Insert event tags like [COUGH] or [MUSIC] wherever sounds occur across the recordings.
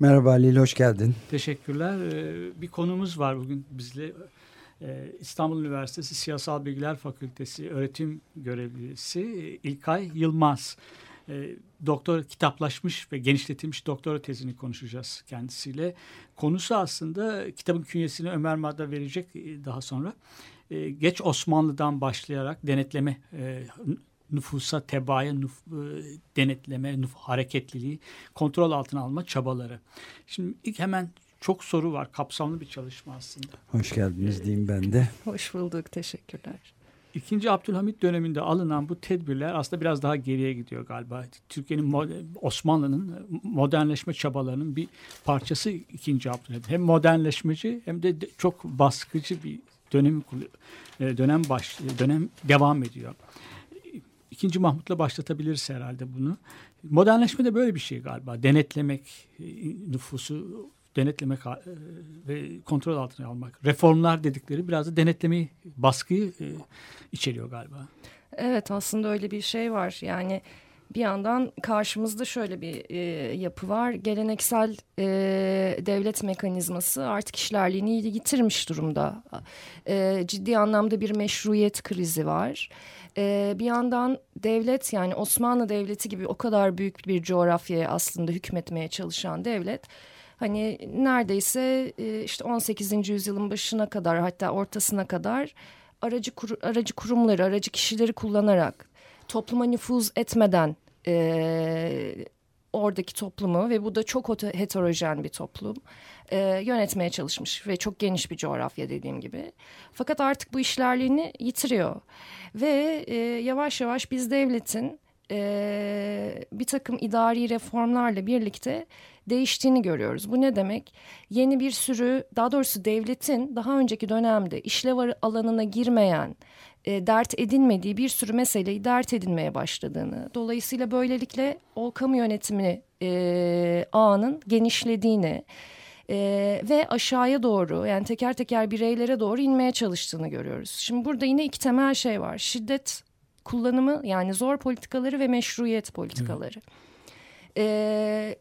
Merhaba Halil, hoş geldin. Teşekkürler. Ee, Bir konumuz var bugün bizle. Ee, İstanbul Üniversitesi Siyasal Bilgiler Fakültesi öğretim görevlisi İlkay Yılmaz. Ee, Doktor kitaplaşmış ve genişletilmiş doktora tezini konuşacağız kendisiyle. Konusu aslında kitabın künyesini Ömer Madra verecek daha sonra. Geç Osmanlı'dan başlayarak denetleme e, nüfusa, tebaaya nüf- e, denetleme, nüf- hareketliliği kontrol altına alma çabaları. Şimdi ilk hemen çok soru var. Kapsamlı bir çalışma aslında. Hoş geldiniz diyeyim ben de. Hoş bulduk, teşekkürler. İkinci Abdülhamit döneminde alınan bu tedbirler aslında biraz daha geriye gidiyor galiba. Türkiye'nin Osmanlı'nın modernleşme çabalarının bir parçası ikinci Abdülhamit. Hem modernleşmeci hem de de çok baskıcı bir dönem dönem baş dönem devam ediyor. İkinci Mahmut'la başlatabiliriz herhalde bunu. Modernleşme de böyle bir şey galiba. Denetlemek, e, nüfusu denetlemek e, ve kontrol altına almak. Reformlar dedikleri biraz da denetlemeyi, baskıyı e, içeriyor galiba. Evet aslında öyle bir şey var. Yani bir yandan karşımızda şöyle bir e, yapı var. Geleneksel e, devlet mekanizması artık işlerliğini yitirmiş durumda. E, ciddi anlamda bir meşruiyet krizi var. E, bir yandan devlet yani Osmanlı Devleti gibi o kadar büyük bir coğrafyaya aslında hükmetmeye çalışan devlet... Hani neredeyse e, işte 18. yüzyılın başına kadar hatta ortasına kadar aracı kur, aracı kurumları, aracı kişileri kullanarak topluma nüfuz etmeden e, oradaki toplumu ve bu da çok heterojen bir toplum e, yönetmeye çalışmış ve çok geniş bir coğrafya dediğim gibi. Fakat artık bu işlerliğini yitiriyor ve e, yavaş yavaş biz devletin e, bir takım idari reformlarla birlikte değiştiğini görüyoruz. Bu ne demek? Yeni bir sürü daha doğrusu devletin daha önceki dönemde işlev alanına girmeyen, e, dert edinmediği bir sürü meseleyi dert edinmeye başladığını. Dolayısıyla böylelikle o kamu yönetimi e, ağının genişlediğini e, ve aşağıya doğru yani teker teker bireylere doğru inmeye çalıştığını görüyoruz. Şimdi burada yine iki temel şey var. Şiddet kullanımı yani zor politikaları ve meşruiyet politikaları. E,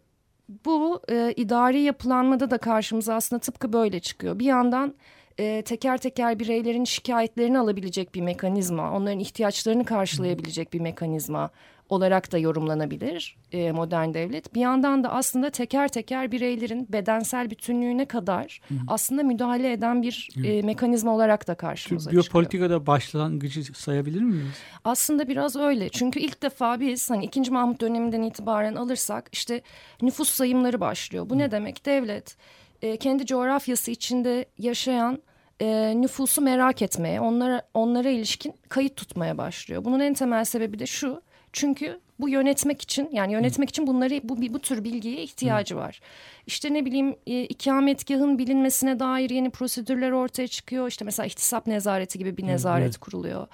bu e, idari yapılanmada da karşımıza aslında tıpkı böyle çıkıyor. Bir yandan e, teker teker bireylerin şikayetlerini alabilecek bir mekanizma, onların ihtiyaçlarını karşılayabilecek bir mekanizma olarak da yorumlanabilir e, modern devlet. Bir yandan da aslında teker teker bireylerin bedensel bütünlüğüne kadar aslında müdahale eden bir e, mekanizma olarak da karşımıza çıkıyor. biyopolitikada başlangıcı sayabilir miyiz? Aslında biraz öyle. Çünkü ilk defa biz hani 2. Mahmut döneminden itibaren alırsak işte nüfus sayımları başlıyor. Bu ne demek? Devlet e, kendi coğrafyası içinde yaşayan e, nüfusu merak etmeye, onlara onlara ilişkin kayıt tutmaya başlıyor. Bunun en temel sebebi de şu. Çünkü bu yönetmek için yani yönetmek için bunları bu bu tür bilgiye ihtiyacı var. İşte ne bileyim e, ikametgahın bilinmesine dair yeni prosedürler ortaya çıkıyor. İşte mesela ihtisap nezareti gibi bir nezaret evet. kuruluyor.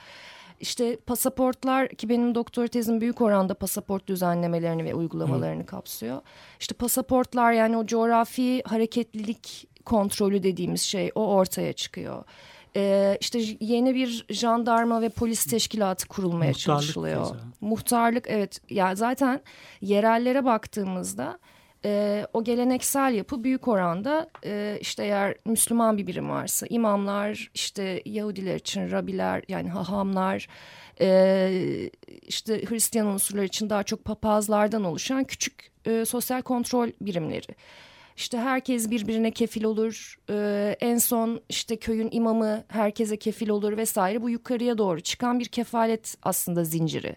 İşte pasaportlar ki benim doktor tezim büyük oranda pasaport düzenlemelerini ve uygulamalarını kapsıyor. İşte pasaportlar yani o coğrafi hareketlilik kontrolü dediğimiz şey o ortaya çıkıyor. Ee, işte yeni bir jandarma ve polis teşkilatı kurulmaya Muhtarlık çalışılıyor. keza. Muhtarlık evet ya zaten yerellere baktığımızda e, o geleneksel yapı büyük oranda e, işte eğer Müslüman bir birim varsa imamlar işte Yahudiler için rabiler yani hahamlar e, işte Hristiyan unsurlar için daha çok papazlardan oluşan küçük e, sosyal kontrol birimleri. İşte herkes birbirine kefil olur. Ee, en son işte köyün imamı herkese kefil olur vesaire. Bu yukarıya doğru çıkan bir kefalet aslında zinciri.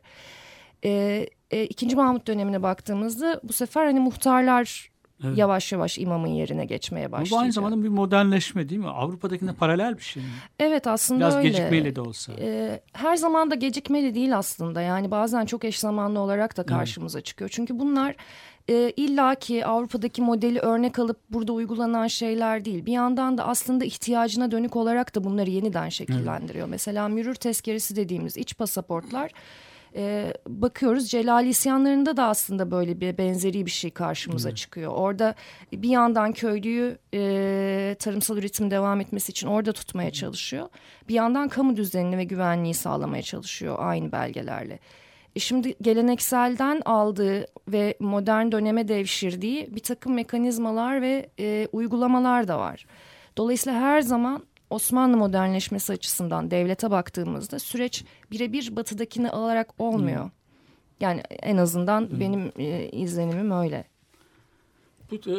Ee, e, İkinci Mahmut dönemine baktığımızda bu sefer hani muhtarlar Evet. yavaş yavaş imamın yerine geçmeye başlayacak. Bu aynı zamanda bir modernleşme değil mi? Avrupa'dakine paralel bir şey mi? Evet aslında Biraz öyle. gecikmeyle de olsa. Ee, her zaman da gecikmeli değil aslında. Yani bazen çok eş zamanlı olarak da karşımıza çıkıyor. Çünkü bunlar e, illaki Avrupa'daki modeli örnek alıp burada uygulanan şeyler değil. Bir yandan da aslında ihtiyacına dönük olarak da bunları yeniden şekillendiriyor. Mesela mürür tezkeresi dediğimiz iç pasaportlar e, bakıyoruz Celal isyanlarında da aslında böyle bir benzeri bir şey karşımıza çıkıyor. Orada bir yandan köylüyü e, tarımsal üretim devam etmesi için orada tutmaya çalışıyor. Bir yandan kamu düzenini ve güvenliği sağlamaya çalışıyor aynı belgelerle. E şimdi gelenekselden aldığı ve modern döneme devşirdiği bir takım mekanizmalar ve e, uygulamalar da var. Dolayısıyla her zaman Osmanlı modernleşmesi açısından devlete baktığımızda süreç birebir batıdakini alarak olmuyor. Yani en azından benim e, izlenimim öyle. Bu e,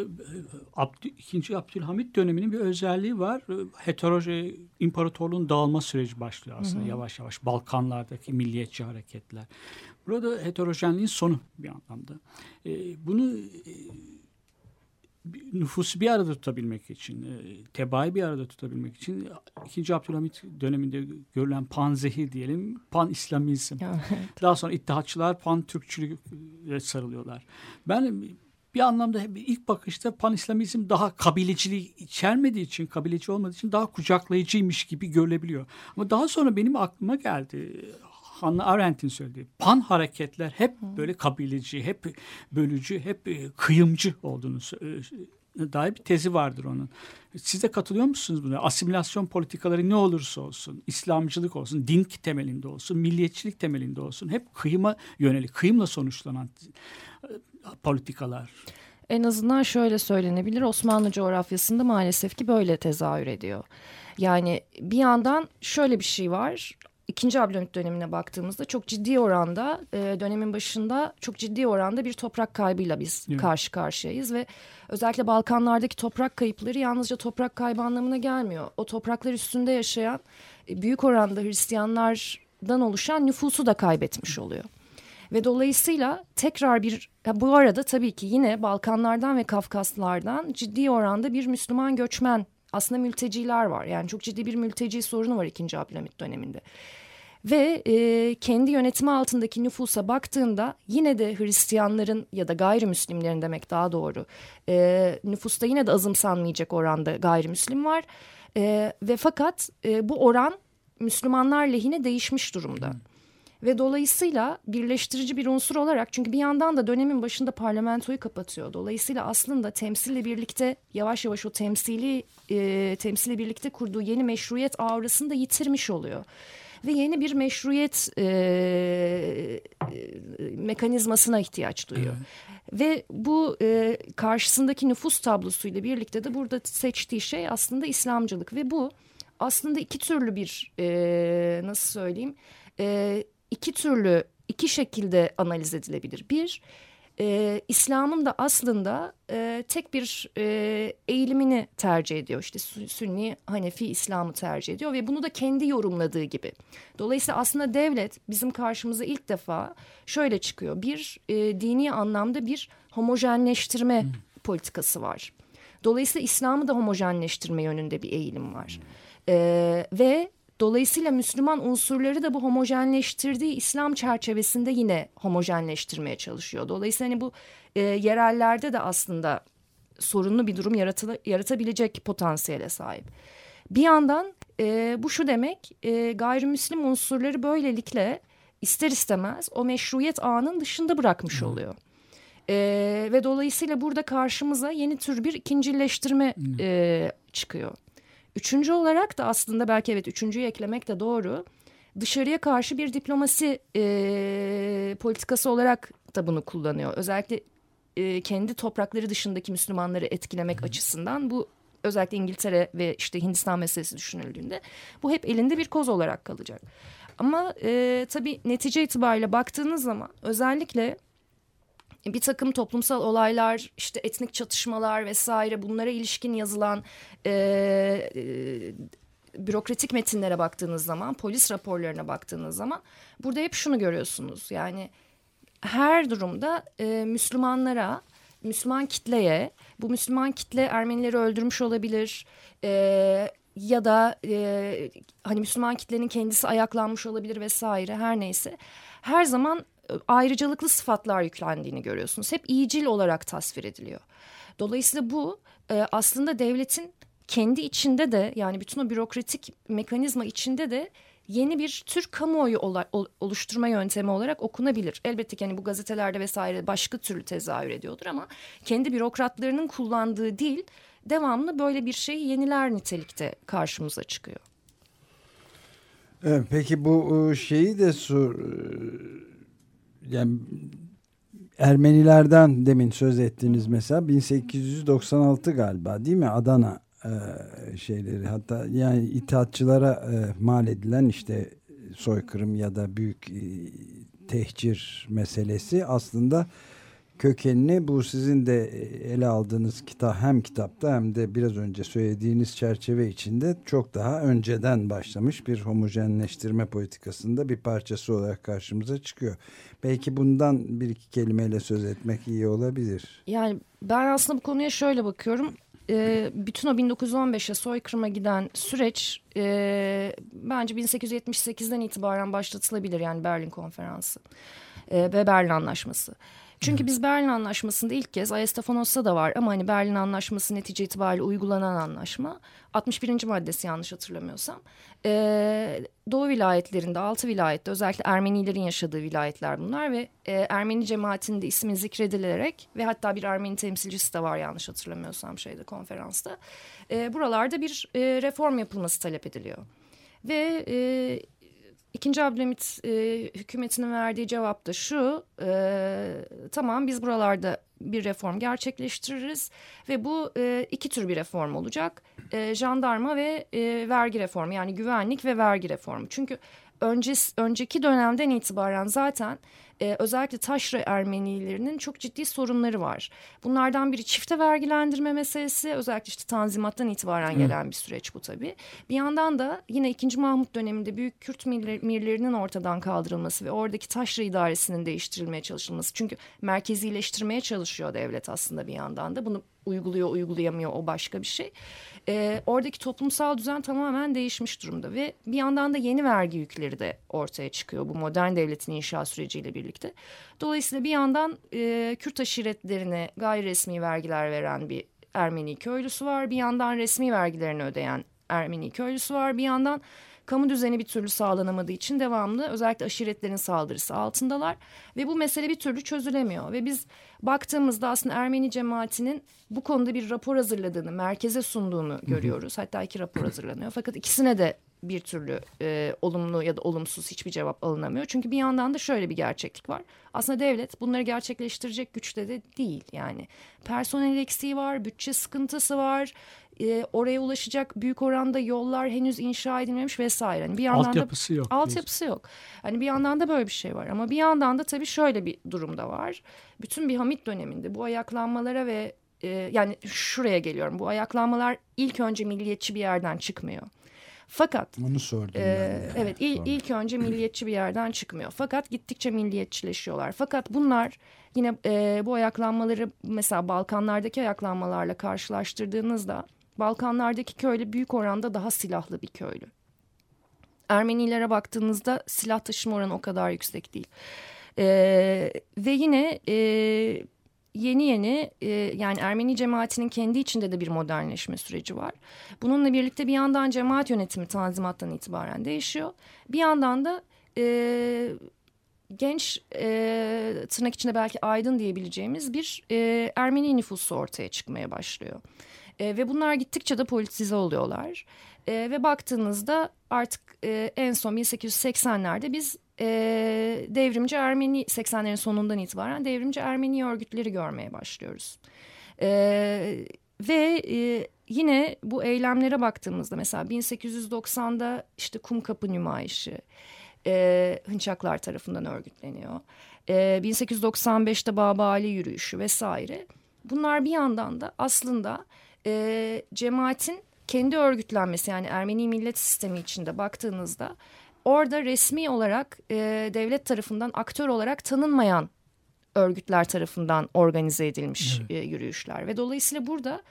Abdü, ikinci Abdülhamit döneminin bir özelliği var. E, Heteroje imparatorluğun dağılma süreci başlıyor aslında yavaş yavaş. Balkanlardaki milliyetçi hareketler. Burada heterojenliğin sonu bir anlamda. E, bunu e, nüfusu bir arada tutabilmek için, e, tebaayı bir arada tutabilmek için ikinci Abdülhamit döneminde görülen panzehir diyelim, pan İslamizm. Daha sonra İttihatçılar pan Türkçülüğe sarılıyorlar. Ben bir anlamda ilk bakışta pan İslamizm daha kabileciliği içermediği için, kabileci olmadığı için daha kucaklayıcıymış gibi görülebiliyor. Ama daha sonra benim aklıma geldi. Hannah Arendt'in söylediği pan hareketler hep böyle kabileci, hep bölücü, hep e, kıyımcı olduğunu e, dair bir tezi vardır onun. Siz de katılıyor musunuz buna? Asimilasyon politikaları ne olursa olsun, İslamcılık olsun, din temelinde olsun, milliyetçilik temelinde olsun, hep kıyıma yönelik, kıyımla sonuçlanan e, politikalar. En azından şöyle söylenebilir Osmanlı coğrafyasında maalesef ki böyle tezahür ediyor. Yani bir yandan şöyle bir şey var. İkinci Abdülhamit dönemine baktığımızda çok ciddi oranda e, dönemin başında çok ciddi oranda bir toprak kaybıyla biz Evet. karşı karşıyayız ve özellikle Balkanlardaki toprak kayıpları yalnızca toprak kaybı anlamına gelmiyor. O topraklar üstünde yaşayan e, büyük oranda Hristiyanlardan oluşan nüfusu da kaybetmiş oluyor. Ve dolayısıyla tekrar bir bu arada tabii ki yine Balkanlardan ve Kafkaslardan ciddi oranda bir Müslüman göçmen aslında mülteciler var. Yani çok ciddi bir mülteci sorunu var 2. Abdülhamit döneminde. Ve e, kendi yönetimi altındaki nüfusa baktığında yine de Hristiyanların ya da gayrimüslimlerin demek daha doğru e, nüfusta yine de azımsanmayacak oranda gayrimüslim var. E, ve fakat e, bu oran Müslümanlar lehine değişmiş durumda. Ve dolayısıyla birleştirici bir unsur olarak çünkü bir yandan da dönemin başında parlamentoyu kapatıyor. Dolayısıyla aslında temsille birlikte yavaş yavaş o temsili e, temsille birlikte kurduğu yeni meşruiyet aurasını da yitirmiş oluyor. Ve yeni bir meşruiyet e, e, mekanizmasına ihtiyaç duyuyor. Ve bu e, karşısındaki nüfus tablosuyla birlikte de burada seçtiği şey aslında İslamcılık. Ve bu aslında iki türlü bir e, nasıl söyleyeyim e, iki türlü iki şekilde analiz edilebilir. Bir e, İslam'ın da aslında e, tek bir e, eğilimini tercih ediyor. İşte Sü- Sünni Hanefi İslam'ı tercih ediyor ve bunu da kendi yorumladığı gibi. Dolayısıyla aslında devlet bizim karşımıza ilk defa şöyle çıkıyor. Bir e, dini anlamda bir homojenleştirme politikası var. Dolayısıyla İslam'ı da homojenleştirme yönünde bir eğilim var. Ee, ve dolayısıyla Müslüman unsurları da bu homojenleştirdiği İslam çerçevesinde yine homojenleştirmeye çalışıyor. Dolayısıyla hani bu e, yerellerde de aslında sorunlu bir durum yaratıla, yaratabilecek potansiyele sahip. Bir yandan e, bu şu demek e, gayrimüslim unsurları böylelikle ister istemez o meşruiyet ağının dışında bırakmış oluyor. Ee, ve dolayısıyla burada karşımıza yeni tür bir ikincileştirme e, çıkıyor. Üçüncü olarak da aslında belki evet üçüncüyü eklemek de doğru. Dışarıya karşı bir diplomasi e, politikası olarak da bunu kullanıyor. Özellikle e, kendi toprakları dışındaki Müslümanları etkilemek açısından bu özellikle İngiltere ve işte Hindistan meselesi düşünüldüğünde bu hep elinde bir koz olarak kalacak. Ama e, tabii netice itibariyle baktığınız zaman özellikle bir takım toplumsal olaylar, işte etnik çatışmalar vesaire bunlara ilişkin yazılan e, e, bürokratik metinlere baktığınız zaman, polis raporlarına baktığınız zaman burada hep şunu görüyorsunuz. Yani her durumda e, Müslümanlara Müslüman kitleye bu Müslüman kitle Ermenileri öldürmüş olabilir e, ya da e, hani Müslüman kitlenin kendisi ayaklanmış olabilir vesaire her neyse her zaman ayrıcalıklı sıfatlar yüklendiğini görüyorsunuz. Hep iyicil olarak tasvir ediliyor. Dolayısıyla bu e, aslında devletin kendi içinde de yani bütün o bürokratik mekanizma içinde de yeni bir tür kamuoyu oluşturma yöntemi olarak okunabilir. Elbette ki hani bu gazetelerde vesaire başka türlü tezahür ediyordur ama kendi bürokratlarının kullandığı dil devamlı böyle bir şeyi yeniler nitelikte karşımıza çıkıyor. Evet, peki bu e, şeyi de sor yani Ermenilerden demin söz ettiniz mesela 1896 galiba değil mi? Adana e, şeyleri. Hatta yani itaatçılara e, mal edilen işte soykırım ya da büyük e, tehcir meselesi aslında kökenini bu sizin de ele aldığınız kitap hem kitapta hem de biraz önce söylediğiniz çerçeve içinde çok daha önceden başlamış bir homojenleştirme politikasında bir parçası olarak karşımıza çıkıyor. Belki bundan bir iki kelimeyle söz etmek iyi olabilir. Yani ben aslında bu konuya şöyle bakıyorum. Ee, bütün o 1915'e soykırıma giden süreç e, bence 1878'den itibaren başlatılabilir yani Berlin Konferansı e, ve Berlin Anlaşması. Çünkü biz Berlin Anlaşması'nda ilk kez Ayasofyanos'ta da var ama hani Berlin Anlaşması netice itibariyle uygulanan anlaşma 61. maddesi yanlış hatırlamıyorsam ee, Doğu vilayetlerinde altı vilayette özellikle Ermenilerin yaşadığı vilayetler bunlar ve e, Ermeni cemaatinin de ismi zikredilerek ve hatta bir Ermeni temsilcisi de var yanlış hatırlamıyorsam şeyde konferansta e, buralarda bir e, reform yapılması talep ediliyor. Ve e, İkinci Abdülhamit e, hükümetinin verdiği cevap da şu, e, tamam biz buralarda bir reform gerçekleştiririz ve bu e, iki tür bir reform olacak. E, jandarma ve e, vergi reformu yani güvenlik ve vergi reformu. Çünkü öncesi, önceki dönemden itibaren zaten e, özellikle taşra Ermenilerinin çok ciddi sorunları var. Bunlardan biri çifte vergilendirme meselesi özellikle işte Tanzimat'tan itibaren gelen bir süreç bu tabii. Bir yandan da yine 2. Mahmut döneminde büyük Kürt mirlerinin ortadan kaldırılması ve oradaki taşra idaresinin değiştirilmeye çalışılması. Çünkü merkezileştirmeye çalışıyor devlet aslında bir yandan da bunu uyguluyor uygulayamıyor o başka bir şey. E, oradaki toplumsal düzen tamamen değişmiş durumda ve bir yandan da yeni vergi yükleri de ortaya çıkıyor bu modern devletin inşa süreciyle birlikte. Dolayısıyla bir yandan e, Kürt aşiretlerine gayri resmi vergiler veren bir Ermeni köylüsü var. Bir yandan resmi vergilerini ödeyen Ermeni köylüsü var. Bir yandan kamu düzeni bir türlü sağlanamadığı için devamlı özellikle aşiretlerin saldırısı altındalar ve bu mesele bir türlü çözülemiyor ve biz baktığımızda aslında Ermeni cemaatinin bu konuda bir rapor hazırladığını, merkeze sunduğunu görüyoruz. Hatta iki rapor hazırlanıyor. Fakat ikisine de bir türlü e, olumlu ya da olumsuz hiçbir cevap alınamıyor. Çünkü bir yandan da şöyle bir gerçeklik var. Aslında devlet bunları gerçekleştirecek güçte de değil yani. Personel eksiği var, bütçe sıkıntısı var. E, oraya ulaşacak büyük oranda yollar henüz inşa edilmemiş vesaire. Yani bir yandan altyapısı da, yok. Altyapısı yok. Hani bir yandan da böyle bir şey var ama bir yandan da tabii şöyle bir durum da var. Bütün bir Hamit döneminde bu ayaklanmalara ve e, yani şuraya geliyorum. Bu ayaklanmalar ilk önce milliyetçi bir yerden çıkmıyor. Fakat onu sordum e, de. evet il, ilk önce milliyetçi bir yerden çıkmıyor. Fakat gittikçe milliyetçileşiyorlar. Fakat bunlar yine e, bu ayaklanmaları mesela Balkanlardaki ayaklanmalarla karşılaştırdığınızda Balkanlardaki köylü büyük oranda daha silahlı bir köylü. Ermenilere baktığınızda silah taşıma oranı o kadar yüksek değil. Ee, ve yine e, yeni yeni e, yani Ermeni cemaatinin kendi içinde de bir modernleşme süreci var. Bununla birlikte bir yandan cemaat yönetimi tanzimattan itibaren değişiyor. Bir yandan da e, genç e, tırnak içinde belki aydın diyebileceğimiz bir e, Ermeni nüfusu ortaya çıkmaya başlıyor. E, ve bunlar gittikçe de politize oluyorlar. E, ve baktığınızda artık e, en son 1880'lerde biz e, devrimci Ermeni 80'lerin sonundan itibaren devrimci Ermeni örgütleri görmeye başlıyoruz. E, ve e, yine bu eylemlere baktığımızda mesela 1890'da işte Kumkapı Nümayişi e, Hınçaklar tarafından örgütleniyor. E, 1895'te Baba Ali yürüyüşü vesaire. Bunlar bir yandan da aslında e, cemaatin kendi örgütlenmesi yani Ermeni millet sistemi içinde baktığınızda orada resmi olarak e, devlet tarafından aktör olarak tanınmayan örgütler tarafından organize edilmiş e, yürüyüşler. Ve dolayısıyla burada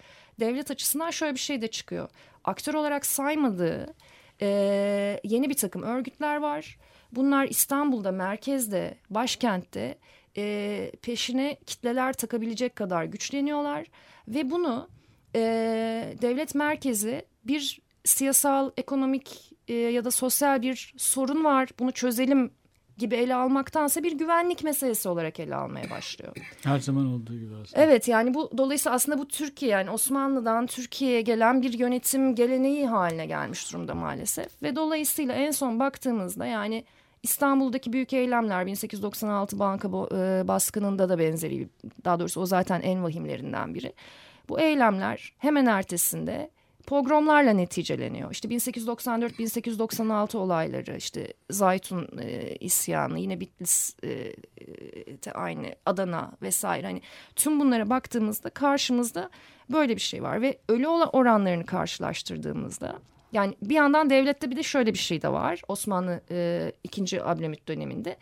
devlet açısından şöyle bir şey de çıkıyor. Aktör olarak saymadığı e, yeni bir takım örgütler var. Bunlar İstanbul'da, merkezde, başkentte e, peşine kitleler takabilecek kadar güçleniyorlar. Ve bunu e, devlet merkezi bir siyasal, ekonomik e, ya da sosyal bir sorun var bunu çözelim gibi ele almaktansa bir güvenlik meselesi olarak ele almaya başlıyor. Her zaman olduğu gibi aslında. Evet yani bu dolayısıyla aslında bu Türkiye yani Osmanlı'dan Türkiye'ye gelen bir yönetim geleneği haline gelmiş durumda maalesef. Ve dolayısıyla en son baktığımızda yani İstanbul'daki büyük eylemler 1896 banka e, baskınında da benzeri daha doğrusu o zaten en vahimlerinden biri. Bu eylemler hemen ertesinde pogromlarla neticeleniyor. İşte 1894-1896 olayları, işte Zaytun e, isyanı, yine Bitlis e, aynı Adana vesaire. Hani tüm bunlara baktığımızda karşımızda böyle bir şey var ve ölü olan oranlarını karşılaştırdığımızda yani bir yandan devlette bir de şöyle bir şey de var. Osmanlı e, 2. Abdülhamit döneminde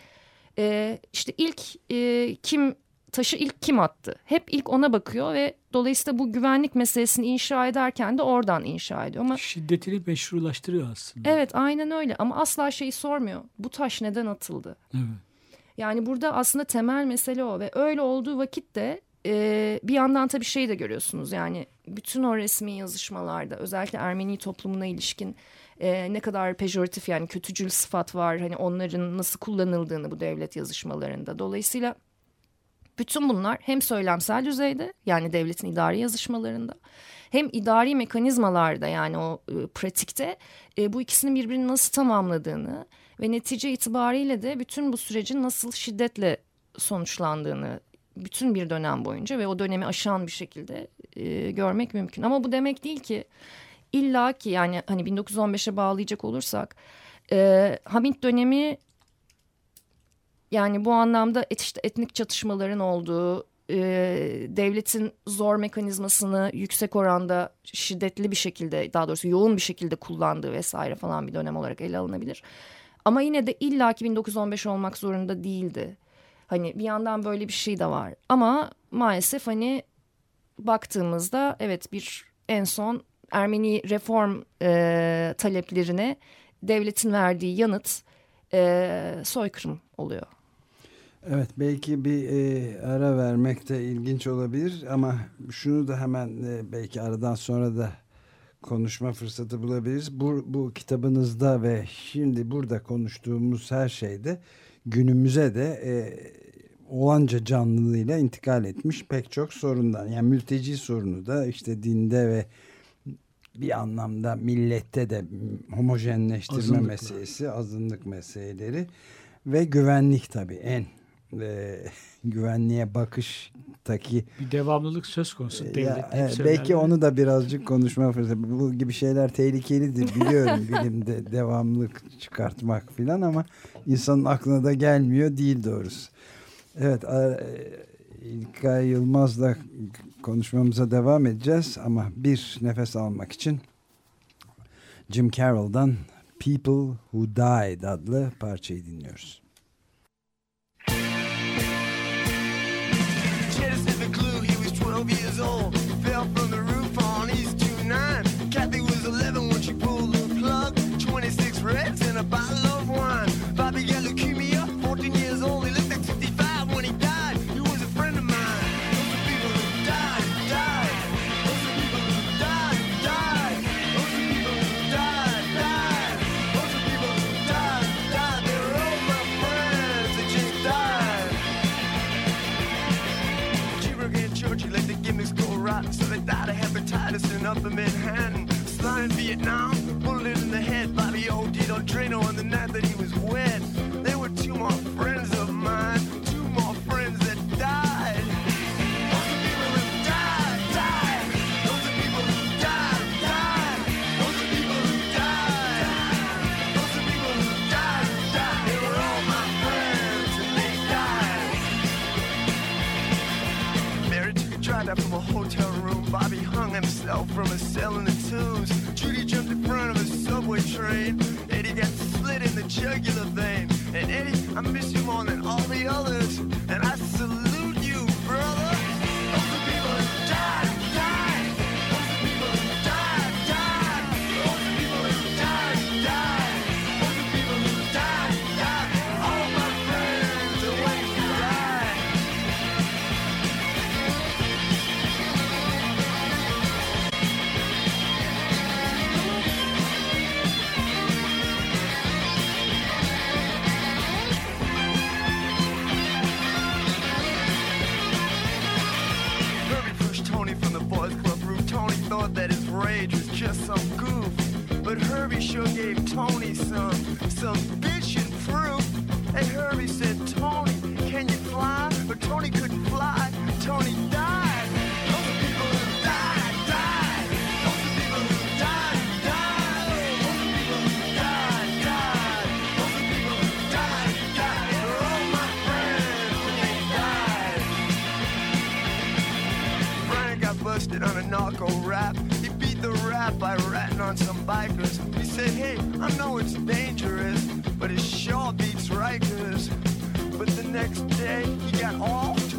e, işte ilk e, kim taşı ilk kim attı? Hep ilk ona bakıyor ve dolayısıyla bu güvenlik meselesini inşa ederken de oradan inşa ediyor. Ama Şiddetini meşrulaştırıyor aslında. evet aynen öyle ama asla şeyi sormuyor. Bu taş neden atıldı? Evet. Yani burada aslında temel mesele o ve öyle olduğu vakit de e, bir yandan tabii şey de görüyorsunuz yani bütün o resmi yazışmalarda özellikle Ermeni toplumuna ilişkin e, ne kadar pejoratif yani kötücül sıfat var hani onların nasıl kullanıldığını bu devlet yazışmalarında. Dolayısıyla bütün bunlar hem söylemsel düzeyde yani devletin idari yazışmalarında hem idari mekanizmalarda yani o e, pratikte e, bu ikisinin birbirini nasıl tamamladığını ve netice itibariyle de bütün bu sürecin nasıl şiddetle sonuçlandığını bütün bir dönem boyunca ve o dönemi aşan bir şekilde e, görmek mümkün. Ama bu demek değil ki illa ki yani hani 1915'e bağlayacak olursak e, Hamit dönemi yani bu anlamda et, işte etnik çatışmaların olduğu, e, devletin zor mekanizmasını yüksek oranda şiddetli bir şekilde daha doğrusu yoğun bir şekilde kullandığı vesaire falan bir dönem olarak ele alınabilir. Ama yine de illaki 1915 olmak zorunda değildi. Hani bir yandan böyle bir şey de var. Ama maalesef hani baktığımızda evet bir en son Ermeni reform e, taleplerine devletin verdiği yanıt e, soykırım oluyor. Evet belki bir e, ara vermek de ilginç olabilir ama şunu da hemen e, belki aradan sonra da konuşma fırsatı bulabiliriz. Bu, bu kitabınızda ve şimdi burada konuştuğumuz her şeyde günümüze de e, olanca canlılığıyla intikal etmiş pek çok sorundan. Yani mülteci sorunu da işte dinde ve bir anlamda millette de homojenleştirme Azınlıkla. meselesi, azınlık meseleleri ve güvenlik tabii en e, [LAUGHS] güvenliğe bakıştaki Bir devamlılık söz konusu. ya, Devlet evet, söyler. belki onu da birazcık konuşma fırsatı. Bu gibi şeyler tehlikelidir biliyorum [LAUGHS] bilimde devamlılık çıkartmak filan ama insanın aklına da gelmiyor değil doğrusu. Evet e, İlkay Yılmaz'la konuşmamıza devam edeceğiz ama bir nefes almak için Jim Carroll'dan People Who Died adlı parçayı dinliyoruz. Hepatitis in Manhattan. In Vietnam, bullet in the head. Bobby OD'd on Drano on the night that he was himself from a cell in the tombs. Judy jumped in front of a subway train. Eddie got slit in the jugular vein. And Eddie, I miss you more than all the others. Sure gave Tony some, some bitchin' fruit. Hey, Herbie said, Tony, can you fly? But Tony couldn't fly. Tony died. People who died, died. People who died, died. People who died, died. People who died, died. All my friends and died. Brian got busted on a narco rap. He beat the rap by ratting on some bikers. Said, hey, I know it's dangerous, but it sure beats Rikers. But the next day, he got offed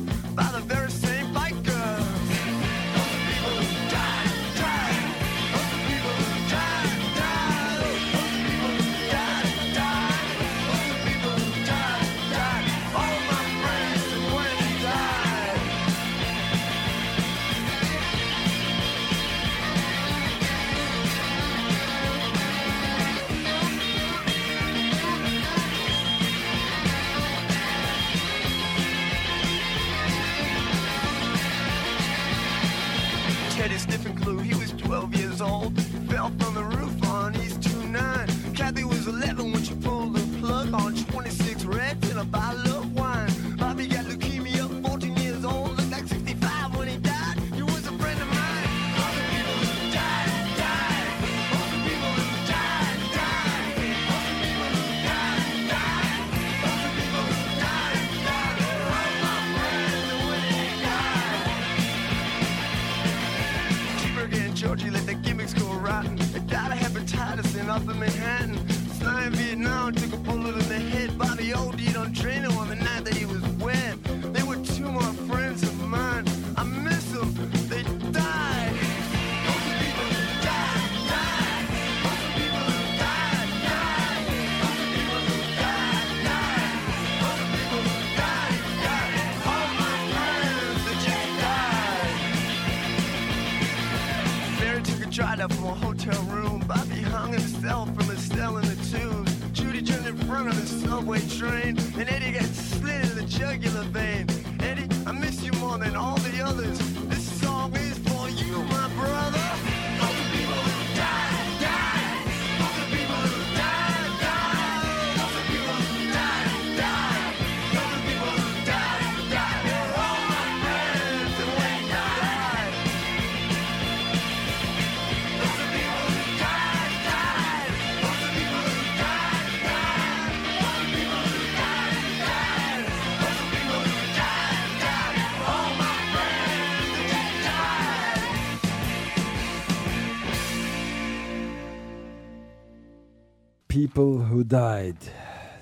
People Who Died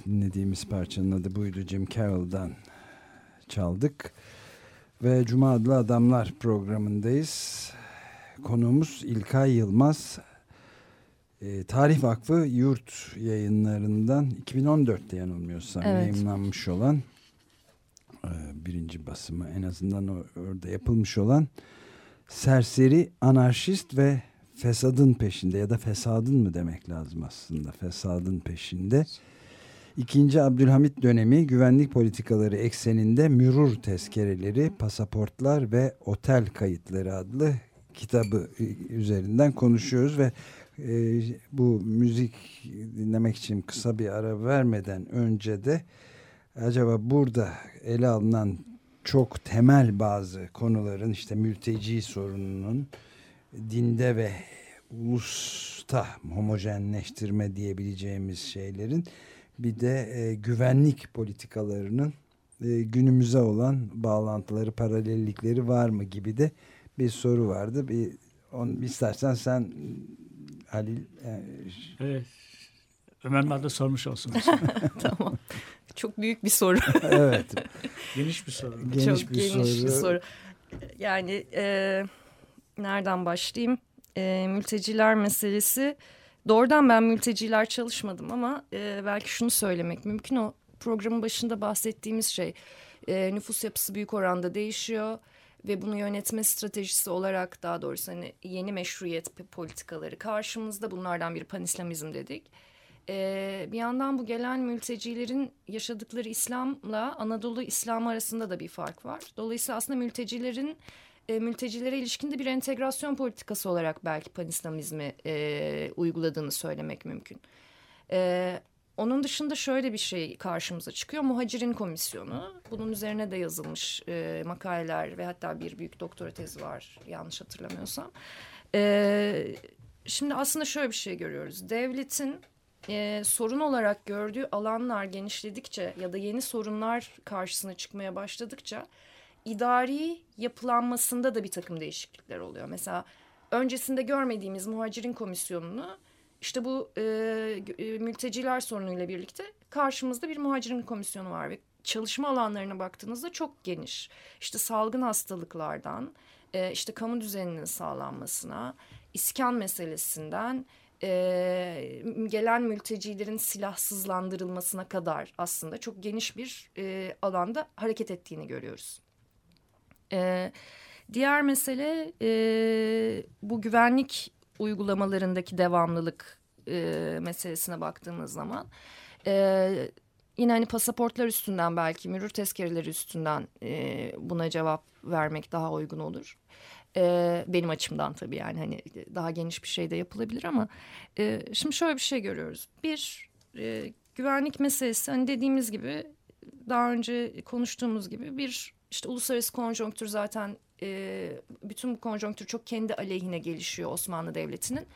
dinlediğimiz parçanın adı buydu. Jim Carroll'dan çaldık. Ve Cuma Adlı Adamlar programındayız. Konuğumuz İlkay Yılmaz. Ee, Tarih Vakfı yurt yayınlarından 2014'te yanılmıyorsam Evet. yayınlanmış olan e, birinci basımı en azından orada yapılmış olan serseri anarşist ve fesadın peşinde ya da fesadın mı demek lazım aslında fesadın peşinde. İkinci Abdülhamit dönemi güvenlik politikaları ekseninde mürur tezkereleri, pasaportlar ve otel kayıtları adlı kitabı üzerinden konuşuyoruz ve e, bu müzik dinlemek için kısa bir ara vermeden önce de acaba burada ele alınan çok temel bazı konuların işte mülteci sorununun dinde ve ulusta homojenleştirme diyebileceğimiz şeylerin bir de e, güvenlik politikalarının e, günümüze olan bağlantıları, paralellikleri var mı gibi de bir soru vardı. Bir on, istersen sen Halil e, Evet. Ömer Madde sormuş olsun. [LAUGHS] tamam. Çok büyük bir soru. evet [LAUGHS] Geniş bir soru. geniş Çok bir geniş soru. bir soru. Yani e, nereden başlayayım? E, mülteciler meselesi. Doğrudan ben mülteciler çalışmadım ama e, belki şunu söylemek mümkün. O programın başında bahsettiğimiz şey e, nüfus yapısı büyük oranda değişiyor ve bunu yönetme stratejisi olarak daha doğrusu hani yeni meşruiyet politikaları karşımızda. Bunlardan biri panislamizm dedik. E, bir yandan bu gelen mültecilerin yaşadıkları İslam'la Anadolu İslam arasında da bir fark var. Dolayısıyla aslında mültecilerin e, mültecilere ilişkin de bir entegrasyon politikası olarak belki panislamizmi e, uyguladığını söylemek mümkün. E, onun dışında şöyle bir şey karşımıza çıkıyor. Muhacirin Komisyonu. Bunun üzerine de yazılmış e, makaleler ve hatta bir büyük doktora tezi var yanlış hatırlamıyorsam. E, şimdi aslında şöyle bir şey görüyoruz. Devletin e, sorun olarak gördüğü alanlar genişledikçe ya da yeni sorunlar karşısına çıkmaya başladıkça idari yapılanmasında da bir takım değişiklikler oluyor. Mesela öncesinde görmediğimiz muhacirin komisyonunu işte bu e, e, mülteciler sorunuyla birlikte karşımızda bir muhacirin komisyonu var ve çalışma alanlarına baktığınızda çok geniş. İşte salgın hastalıklardan, e, işte kamu düzeninin sağlanmasına, iskan meselesinden, e, gelen mültecilerin silahsızlandırılmasına kadar aslında çok geniş bir e, alanda hareket ettiğini görüyoruz. E, diğer mesele e, bu güvenlik uygulamalarındaki devamlılık e, meselesine baktığımız zaman e, yine hani pasaportlar üstünden belki mürür tezkereleri üstünden e, buna cevap vermek daha uygun olur. E, benim açımdan tabii yani hani daha geniş bir şey de yapılabilir ama e, şimdi şöyle bir şey görüyoruz. Bir e, güvenlik meselesi hani dediğimiz gibi daha önce konuştuğumuz gibi bir işte uluslararası konjonktür zaten e, bütün bu konjonktür çok kendi aleyhine gelişiyor Osmanlı Devleti'nin.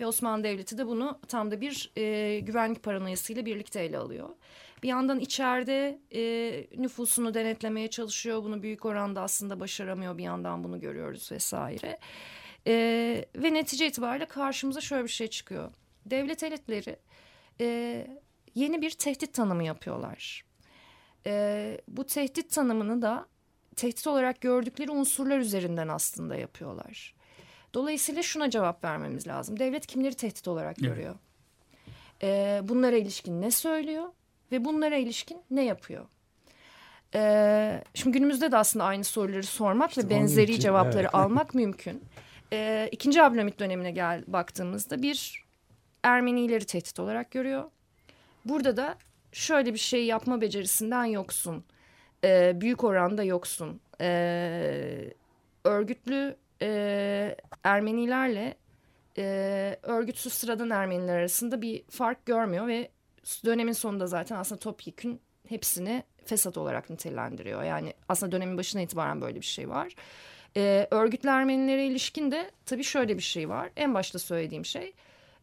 Ve Osmanlı Devleti de bunu tam da bir e, güvenlik paranoyasıyla birlikte ele alıyor. Bir yandan içeride e, nüfusunu denetlemeye çalışıyor. Bunu büyük oranda aslında başaramıyor. Bir yandan bunu görüyoruz vesaire. E, ve netice itibariyle karşımıza şöyle bir şey çıkıyor. Devlet elitleri e, yeni bir tehdit tanımı yapıyorlar. E, bu tehdit tanımını da tehdit olarak gördükleri unsurlar üzerinden aslında yapıyorlar. Dolayısıyla şuna cevap vermemiz lazım. Devlet kimleri tehdit olarak Evet. görüyor? Ee, bunlara ilişkin ne söylüyor ve bunlara ilişkin ne yapıyor? Ee, şimdi günümüzde de aslında aynı soruları sormak İşte ve benzeri için, cevapları evet. [LAUGHS] almak mümkün. Ee, ikinci Abdülhamit dönemine gel baktığımızda bir Ermenileri tehdit olarak görüyor. Burada da şöyle bir şey yapma becerisinden yoksun. Ee, büyük oranda yoksun. Ee, örgütlü e, Ermenilerle e, örgütsüz sıradan Ermeniler arasında bir fark görmüyor ve dönemin sonunda zaten aslında topyekün hepsini fesat olarak nitelendiriyor. Yani aslında dönemin başına itibaren böyle bir şey var. E, örgütlü Ermenilere ilişkin de tabii şöyle bir şey var. En başta söylediğim şey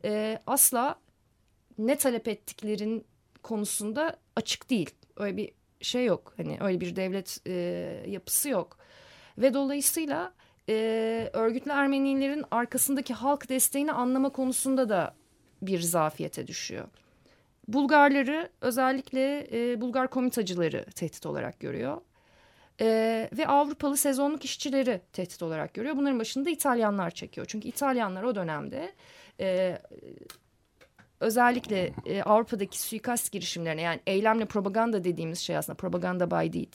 e, asla ne talep ettiklerin konusunda açık değil. Öyle bir şey yok. Hani öyle bir devlet e, yapısı yok. Ve dolayısıyla e, örgütlü Ermenilerin arkasındaki halk desteğini anlama konusunda da bir zafiyete düşüyor. Bulgarları özellikle e, Bulgar komitacıları tehdit olarak görüyor. E, ve Avrupalı sezonluk işçileri tehdit olarak görüyor. Bunların başında İtalyanlar çekiyor. Çünkü İtalyanlar o dönemde e, özellikle e, Avrupa'daki suikast girişimlerine yani eylemle propaganda dediğimiz şey aslında propaganda by deed.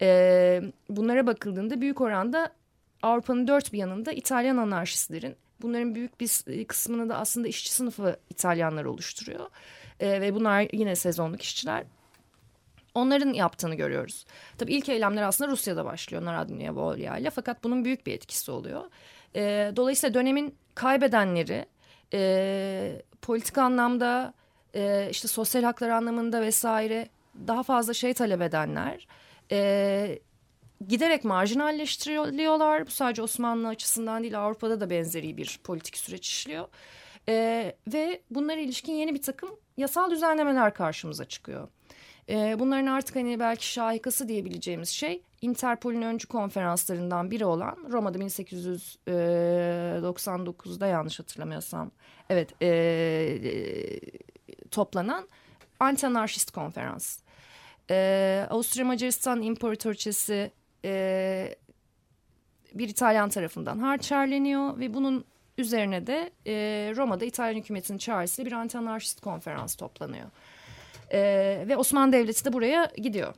E, bunlara bakıldığında büyük oranda Avrupa'nın dört bir yanında İtalyan anarşistlerin bunların büyük bir kısmını da aslında işçi sınıfı İtalyanlar oluşturuyor. E, ve bunlar yine sezonluk işçiler. Onların yaptığını görüyoruz. Tabii ilk eylemler aslında Rusya'da başlıyor Narodnaya Volya fakat bunun büyük bir etkisi oluyor. E, dolayısıyla dönemin kaybedenleri e, politik anlamda e, işte sosyal haklar anlamında vesaire daha fazla şey talep edenler e, giderek marjinalleştiriliyorlar. Bu sadece Osmanlı açısından değil Avrupa'da da benzeri bir politik süreç işliyor. E, ve bunlara ilişkin yeni bir takım yasal düzenlemeler karşımıza çıkıyor. E, bunların artık hani belki şahikası diyebileceğimiz şey Interpol'ün öncü konferanslarından biri olan Roma'da 1899'da yanlış hatırlamıyorsam evet e, toplanan anti-anarşist konferans. E, Avusturya Macaristan İmparatoriçesi e, bir İtalyan tarafından harçerleniyor ve bunun üzerine de e, Roma'da İtalyan hükümetinin çağrısıyla bir anti-anarşist konferans toplanıyor. E, ve Osmanlı Devleti de buraya gidiyor.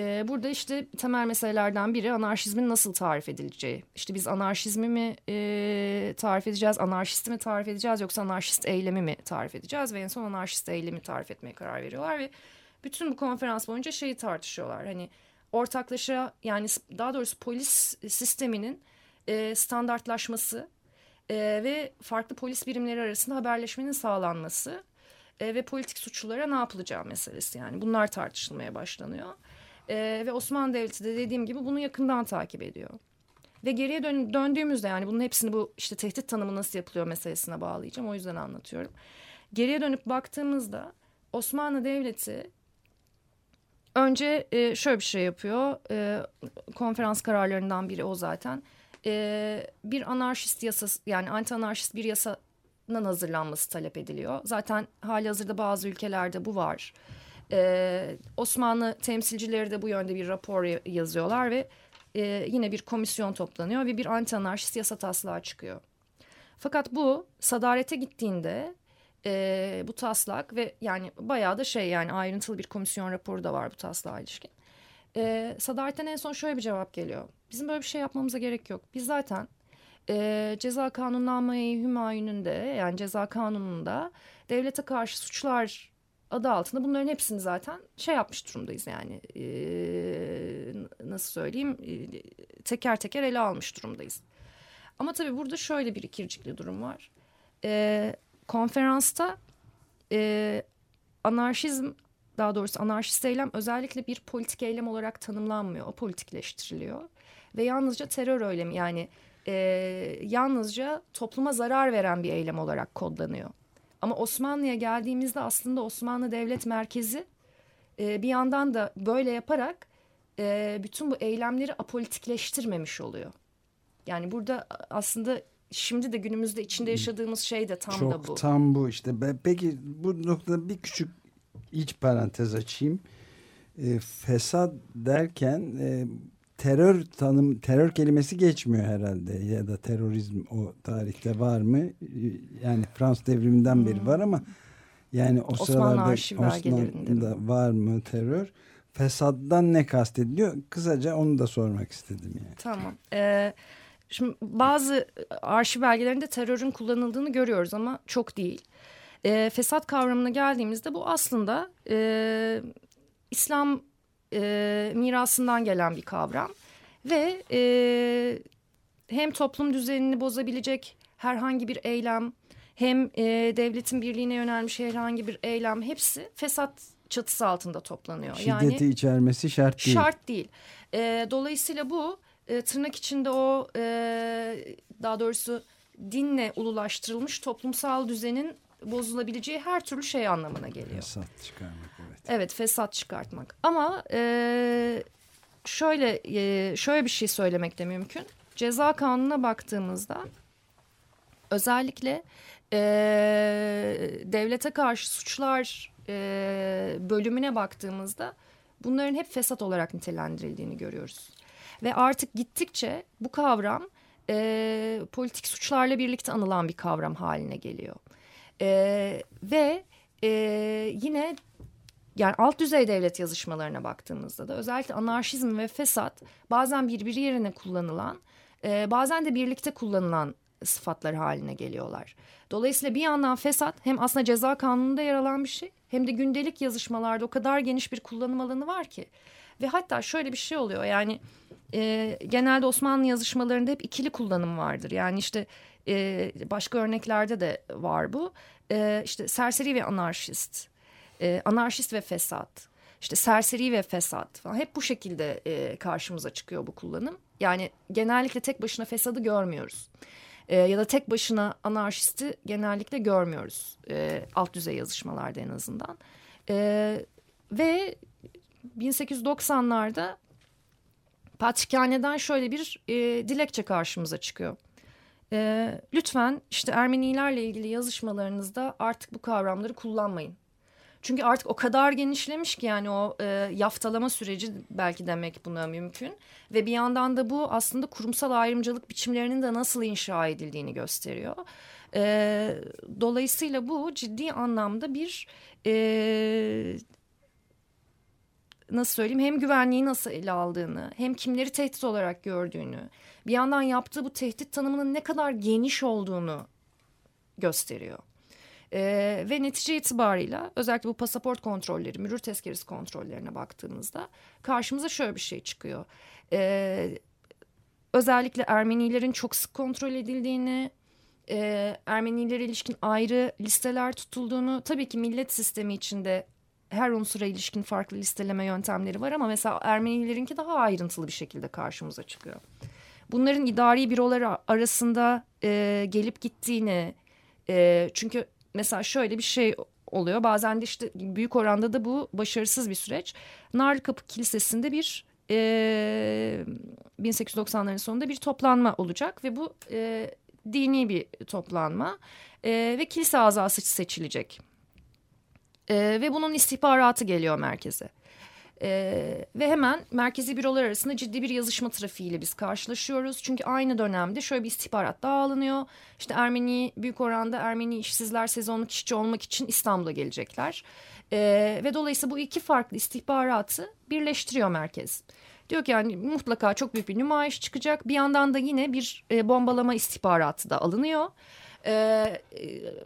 E, burada işte temel meselelerden biri anarşizmin nasıl tarif edileceği. İşte biz anarşizmi mi e, tarif edeceğiz, anarşisti mi tarif edeceğiz yoksa anarşist eylemi mi tarif edeceğiz ve en son anarşist eylemi tarif etmeye karar veriyorlar ve bütün bu konferans boyunca şeyi tartışıyorlar. Hani ortaklaşa yani daha doğrusu polis sisteminin e, standartlaşması e, ve farklı polis birimleri arasında haberleşmenin sağlanması e, ve politik suçlulara ne yapılacağı meselesi yani bunlar tartışılmaya başlanıyor. E, ve Osmanlı Devleti de dediğim gibi bunu yakından takip ediyor. Ve geriye dön döndüğümüzde yani bunun hepsini bu işte tehdit tanımı nasıl yapılıyor meselesine bağlayacağım. O yüzden anlatıyorum. Geriye dönüp baktığımızda Osmanlı Devleti önce e, şöyle bir şey yapıyor. E, konferans kararlarından biri o zaten. E, bir anarşist yasası yani anti anarşist bir yasanın hazırlanması talep ediliyor. Zaten hali hazırda bazı ülkelerde bu var. E, Osmanlı temsilcileri de bu yönde bir rapor yazıyorlar ve e, yine bir komisyon toplanıyor ve bir anti anarşist yasa taslağı çıkıyor. Fakat bu sadarete gittiğinde e, bu taslak ve yani bayağı da şey yani ayrıntılı bir komisyon raporu da var bu taslağa ilişkin. E, Sadaretten en son şöyle bir cevap geliyor. Bizim böyle bir şey yapmamıza gerek yok. Biz zaten e, ceza kanunnameyi hümayununda yani ceza kanununda devlete karşı suçlar adı altında bunların hepsini zaten şey yapmış durumdayız yani e, nasıl söyleyeyim e, teker teker ele almış durumdayız. Ama tabii burada şöyle bir ikircikli durum var. E, konferansta e, anarşizm daha doğrusu anarşist eylem özellikle bir politik eylem olarak tanımlanmıyor. O politikleştiriliyor. Ve yalnızca terör eylemi yani e, yalnızca topluma zarar veren bir eylem olarak kodlanıyor. Ama Osmanlı'ya geldiğimizde aslında Osmanlı Devlet Merkezi e, bir yandan da böyle yaparak e, bütün bu eylemleri apolitikleştirmemiş oluyor. Yani burada aslında şimdi de günümüzde içinde yaşadığımız şey de tam Çok da bu. tam bu işte. Peki bu noktada bir küçük iç parantez açayım. E, fesat derken e, terör tanım terör kelimesi geçmiyor herhalde ya da terörizm o tarihte var mı? Yani Fransız devriminden beri var ama yani o Hmm. Osmanlı sıralarda? Osmanlı'da var mı terör? Fesaddan ne kastediliyor? Kısaca onu da sormak istedim yani. Tamam. Ee, şimdi bazı arşiv belgelerinde terörün kullanıldığını görüyoruz ama çok değil. Ee, fesat kavramına geldiğimizde bu aslında e, İslam e, mirasından gelen bir kavram ve e, hem toplum düzenini bozabilecek herhangi bir eylem hem e, devletin birliğine yönelmiş herhangi bir eylem hepsi fesat çatısı altında toplanıyor. Şiddeti içermesi şart değil. Şart değil. E, dolayısıyla bu e, tırnak içinde o e, daha doğrusu dinle ululaştırılmış toplumsal düzenin bozulabileceği her türlü şey anlamına geliyor. Fesat çıkarmak evet. Fesat çıkartmak. Ama e, şöyle e, şöyle bir şey söylemek de mümkün. Ceza kanununa baktığımızda özellikle e, devlete karşı suçlar e, bölümüne baktığımızda bunların hep fesat olarak nitelendirildiğini görüyoruz. Ve artık gittikçe bu kavram e, politik suçlarla birlikte anılan bir kavram haline geliyor. E, ve e, yine yani alt düzey devlet yazışmalarına baktığımızda da özellikle anarşizm ve fesat bazen birbiri yerine kullanılan e, bazen de birlikte kullanılan sıfatlar haline geliyorlar. Dolayısıyla bir yandan fesat hem aslında ceza kanununda yer alan bir şey hem de gündelik yazışmalarda o kadar geniş bir kullanım alanı var ki. Ve hatta şöyle bir şey oluyor yani e, genelde Osmanlı yazışmalarında hep ikili kullanım vardır. Yani işte e, başka örneklerde de var bu. E, işte serseri ve anarşist, e, anarşist ve fesat, işte serseri ve fesat falan hep bu şekilde e, karşımıza çıkıyor bu kullanım. Yani genellikle tek başına fesadı görmüyoruz. E, ya da tek başına anarşisti genellikle görmüyoruz. E, alt düzey yazışmalarda en azından. E, ve 1890'larda Patrikhane'den şöyle bir e, dilekçe karşımıza çıkıyor. E, lütfen işte Ermenilerle ilgili yazışmalarınızda artık bu kavramları kullanmayın. Çünkü artık o kadar genişlemiş ki yani o e, yaftalama süreci belki demek buna mümkün. Ve bir yandan da bu aslında kurumsal ayrımcılık biçimlerinin de nasıl inşa edildiğini gösteriyor. E, dolayısıyla bu ciddi anlamda bir e, nasıl söyleyeyim hem güvenliği nasıl ele aldığını hem kimleri tehdit olarak gördüğünü bir yandan yaptığı bu tehdit tanımının ne kadar geniş olduğunu gösteriyor. Ee, ve netice itibarıyla özellikle bu pasaport kontrolleri, mürür tezkeresi kontrollerine baktığımızda karşımıza şöyle bir şey çıkıyor. Ee, özellikle Ermenilerin çok sık kontrol edildiğini, e, Ermenilere ilişkin ayrı listeler tutulduğunu, tabii ki millet sistemi içinde her unsura ilişkin farklı listeleme yöntemleri var ama mesela Ermenilerinki daha ayrıntılı bir şekilde karşımıza çıkıyor. Bunların idari bürolar arasında e, gelip gittiğini, e, çünkü mesela şöyle bir şey oluyor. Bazen de işte büyük oranda da bu başarısız bir süreç. Narlıkapı Kilisesi'nde bir e, 1890'ların sonunda bir toplanma olacak ve bu e, dini bir toplanma e, ve kilise azası seçilecek. E, ve bunun istihbaratı geliyor merkeze. Ee, ve hemen merkezi bürolar arasında ciddi bir yazışma trafiğiyle biz karşılaşıyoruz. Çünkü aynı dönemde şöyle bir istihbarat daha alınıyor. İşte Ermeni büyük oranda Ermeni işsizler sezonluk işçi olmak için İstanbul'a gelecekler. Ee, ve dolayısıyla bu iki farklı istihbaratı birleştiriyor merkez. Diyor ki yani mutlaka çok büyük bir nümayiş çıkacak. Bir yandan da yine bir e, bombalama istihbaratı da alınıyor. Ee,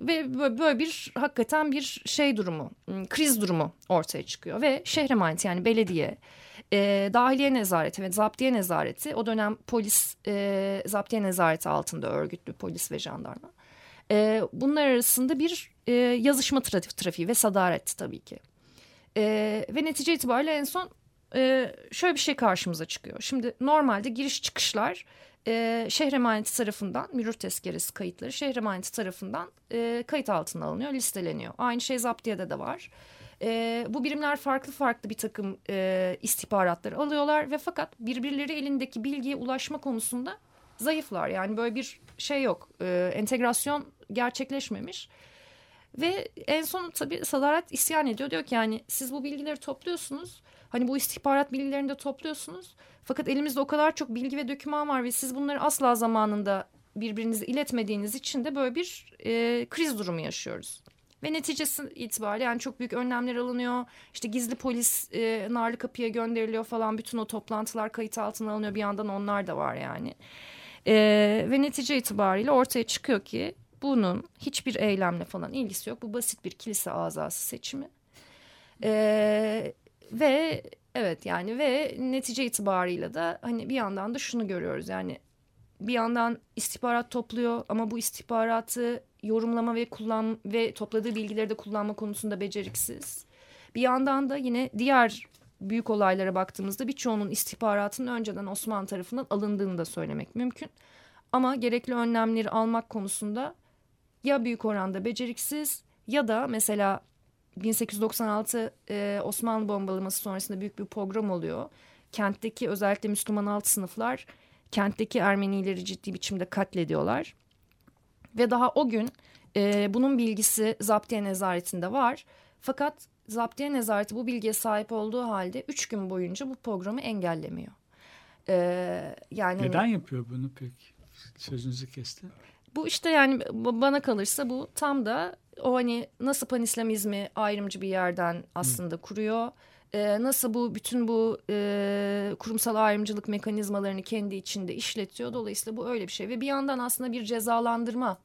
ve böyle bir hakikaten bir şey durumu, kriz durumu ortaya çıkıyor ve şehre emanet yani belediye, e, dahiliye nezareti ve zaptiye nezareti o dönem polis e, zaptiye nezareti altında örgütlü polis ve jandarma. E, bunlar arasında bir e, yazışma trafik, trafiği ve sadaret tabii ki. E, ve netice itibariyle en son e, şöyle bir şey karşımıza çıkıyor. Şimdi normalde giriş çıkışlar e, şehir emaneti tarafından mürür tezkeresi kayıtları şehir emaneti tarafından e, kayıt altına alınıyor, listeleniyor. Aynı şey zaptiyede de var. E, bu birimler farklı farklı bir takım e, istihbaratları alıyorlar ve fakat birbirleri elindeki bilgiye ulaşma konusunda zayıflar. Yani böyle bir şey yok, e, entegrasyon gerçekleşmemiş. Ve en son tabii Sadaret isyan ediyor. Diyor ki yani siz bu bilgileri topluyorsunuz. Hani bu istihbarat bilgilerini de topluyorsunuz. Fakat elimizde o kadar çok bilgi ve döküman var ve siz bunları asla zamanında birbirinize iletmediğiniz için de böyle bir e, kriz durumu yaşıyoruz. Ve neticesi itibariyle yani çok büyük önlemler alınıyor. İşte gizli polis e, narlı kapıya gönderiliyor falan. Bütün o toplantılar kayıt altına alınıyor. Bir yandan onlar da var yani. E, ve netice itibariyle ortaya çıkıyor ki bunun hiçbir eylemle falan ilgisi yok. Bu basit bir kilise azası seçimi. E, ve evet yani ve netice itibarıyla da hani bir yandan da şunu görüyoruz yani bir yandan istihbarat topluyor ama bu istihbaratı yorumlama ve kullan ve topladığı bilgileri de kullanma konusunda beceriksiz. Bir yandan da yine diğer büyük olaylara baktığımızda birçoğunun istihbaratının önceden Osmanlı tarafından alındığını da söylemek mümkün. Ama gerekli önlemleri almak konusunda ya büyük oranda beceriksiz ya da mesela 1896 e, Osmanlı bombalaması sonrasında büyük bir program oluyor. Kentteki özellikle Müslüman alt sınıflar kentteki Ermenileri ciddi biçimde katlediyorlar. Ve daha o gün e, bunun bilgisi Zaptiye Nezaretinde var. Fakat Zaptiye Nezareti bu bilgiye sahip olduğu halde üç gün boyunca bu programı engellemiyor. E, yani Neden hani, yapıyor bunu pek? Sözünüzü kesti. Bu işte yani bana kalırsa bu tam da o hani nasıl panislamizmi ayrımcı bir yerden aslında Hı. kuruyor. Ee, nasıl bu bütün bu e, kurumsal ayrımcılık mekanizmalarını kendi içinde işletiyor. Dolayısıyla bu öyle bir şey ve bir yandan aslında bir cezalandırma.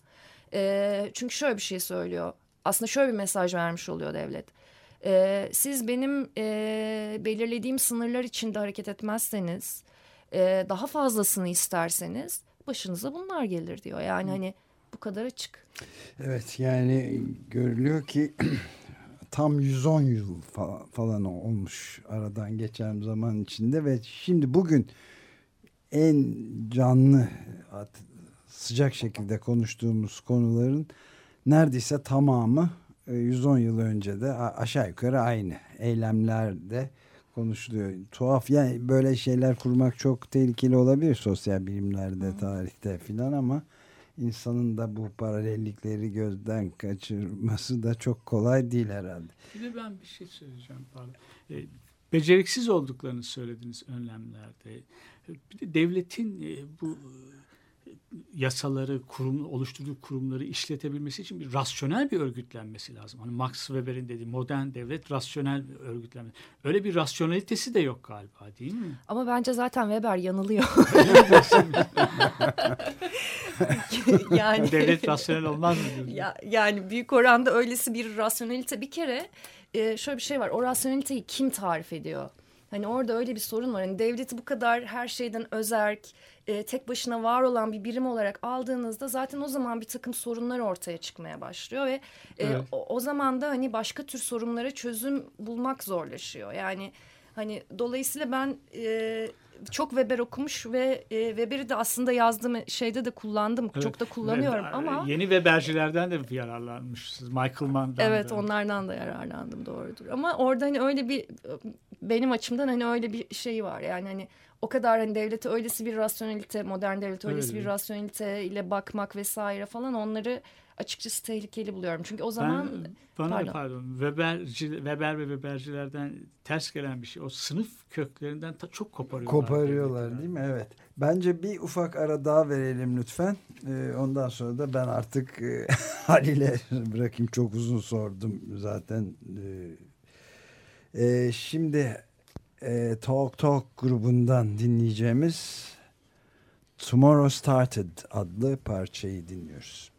E, çünkü şöyle bir şey söylüyor. Aslında şöyle bir mesaj vermiş oluyor devlet. E, siz benim e, belirlediğim sınırlar içinde hareket etmezseniz, e, daha fazlasını isterseniz başınıza bunlar gelir diyor. Yani Hı. hani bu kadar açık. Evet yani görülüyor ki [CLEARS THROAT] tam 110 yıl falan olmuş aradan geçen zaman içinde ve şimdi bugün en canlı sıcak şekilde konuştuğumuz konuların neredeyse tamamı 110 e, yıl önce de aşağı yukarı aynı eylemlerde konuşuluyor. Tuhaf yani böyle şeyler kurmak çok tehlikeli olabilir sosyal bilimlerde, tarihte filan ama insanın da bu paralellikleri gözden kaçırması da çok kolay değil herhalde. Bir de ben bir şey söyleyeceğim pardon. E, beceriksiz olduklarını söylediniz önlemlerde. Bir de devletin e, bu yasaları, kurum oluşturduğu kurumları işletebilmesi için bir rasyonel bir örgütlenmesi lazım. Hani Max Weber'in dediği modern devlet rasyonel bir örgütlenme. Öyle bir rasyonalitesi de yok galiba değil mi? Ama bence zaten Weber yanılıyor. [LAUGHS] [LAUGHS] yani [LAUGHS] devlet rasyonel olmaz mı? diyorsun? ya, yani büyük oranda öylesi bir rasyonelite bir kere e, şöyle bir şey var. O rasyoneliteyi kim tarif ediyor? Hani orada öyle bir sorun var. Hani devleti bu kadar her şeyden özerk, e, tek başına var olan bir birim olarak aldığınızda zaten o zaman bir takım sorunlar ortaya çıkmaya başlıyor ve e, Evet. o, o zaman da hani başka tür sorunlara çözüm bulmak zorlaşıyor. Yani hani dolayısıyla ben e, çok Weber okumuş ve e, Weber'i de aslında yazdığım şeyde de kullandım. Evet. Çok da kullanıyorum Ve- ama Yeni Webercilerden de yararlanmışsınız. Michael Mann'dan Evet da. onlardan da yararlandım doğrudur. Ama orada hani öyle bir benim açımdan hani öyle bir şey var. Yani hani o kadar hani devlete öylesi bir rasyonelite, modern devlete öylesi Öyle. bir rasyonelite ile bakmak vesaire falan onları açıkçası tehlikeli buluyorum. Çünkü o zaman ben, bana pardon. pardon, Weberci, Weber ve Webercilerden ters gelen bir şey. O sınıf köklerinden ta, çok koparıyorlar. Koparıyorlar değil mi? Evet. Bence bir ufak ara daha verelim lütfen. Ee, ondan sonra da ben artık e, [LAUGHS] Halil'e bırakayım. Çok uzun sordum zaten. Ee, e, şimdi e, Talk Talk grubundan dinleyeceğimiz Tomorrow Started adlı parçayı dinliyoruz.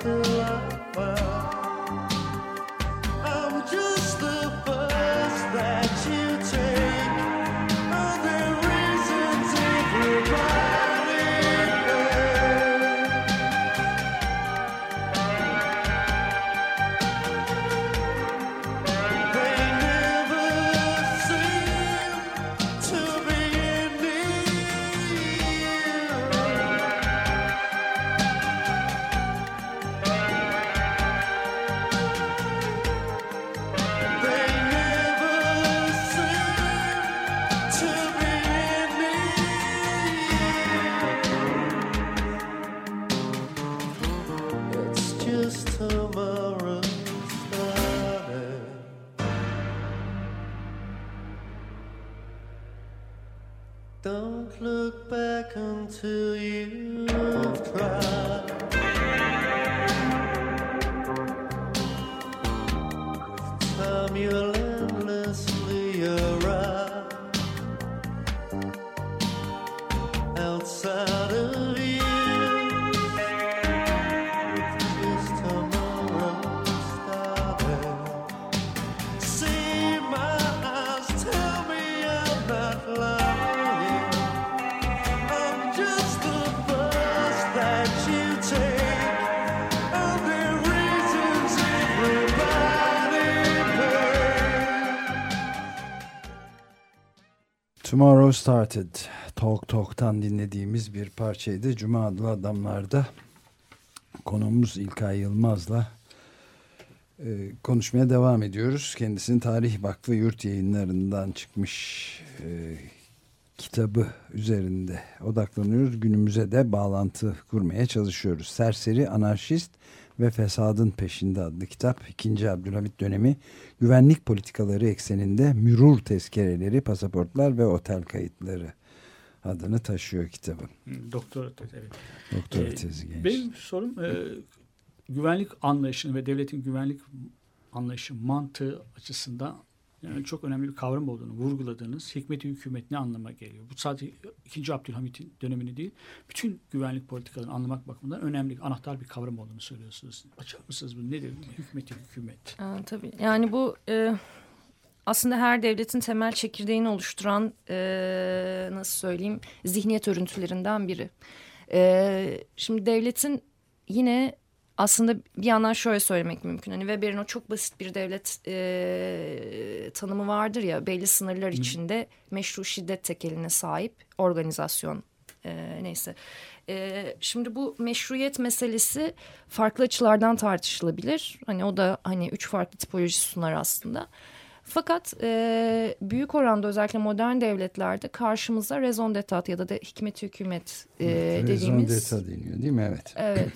Still Tomorrow Started Talk Talk'tan dinlediğimiz bir parçaydı. Cuma adlı adamlarda konuğumuz İlkay Yılmaz'la e, konuşmaya devam ediyoruz. Kendisinin Tarih Vakfı Yurt yayınlarından çıkmış e, kitabı üzerinde odaklanıyoruz. Günümüze de bağlantı kurmaya çalışıyoruz. Serseri, Anarşist ve Fesadın Peşinde adlı kitap 2. Abdülhamit dönemi güvenlik politikaları ekseninde mürur tezkereleri, pasaportlar ve otel kayıtları adını taşıyor kitabın. Hı, Doktor evet. Doktora Ee, tezi genç. Benim sorum e, güvenlik anlayışını ve devletin güvenlik anlayışı mantığı açısından yani çok önemli bir kavram olduğunu vurguladığınız hikmeti hükümet ne anlama geliyor? Bu sadece 2. Abdülhamit'in dönemini değil, bütün güvenlik politikalarını anlamak bakımından önemli, anahtar bir kavram olduğunu söylüyorsunuz. Açar mısınız bu? Nedir hikmeti hükümet? Aa, tabii. Yani bu e, aslında her devletin temel çekirdeğini oluşturan e, nasıl söyleyeyim zihniyet örüntülerinden biri. E, şimdi devletin yine aslında bir yandan şöyle söylemek mümkün. Hani Weber'in o çok basit bir devlet e, tanımı vardır ya belli sınırlar içinde meşru şiddet tekeline sahip organizasyon e, neyse. E, şimdi bu meşruiyet meselesi farklı açılardan tartışılabilir. Hani o da hani üç farklı tipoloji sunar aslında. Fakat e, büyük oranda özellikle modern devletlerde karşımıza raison d'etat ya da de hikmet hükümet e, Raison dediğimiz d'etat deniyor değil mi? Evet. evet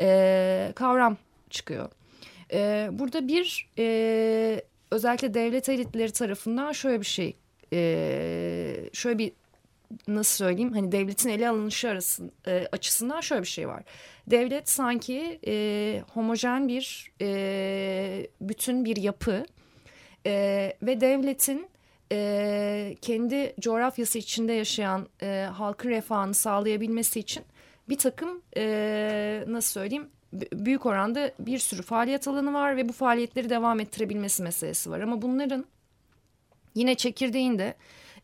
e, kavram çıkıyor. E, burada bir e, özellikle devlet elitleri tarafından şöyle bir şey e, şöyle bir nasıl söyleyeyim hani devletin ele alınışı arasın, e, açısından şöyle bir şey var. Devlet sanki e, homojen bir e, bütün bir yapı e, ve devletin e, kendi coğrafyası içinde yaşayan e, halkın refahını sağlayabilmesi için bir takım e, nasıl söyleyeyim büyük oranda bir sürü faaliyet alanı var ve bu faaliyetleri devam ettirebilmesi meselesi var. Ama bunların yine çekirdeğinde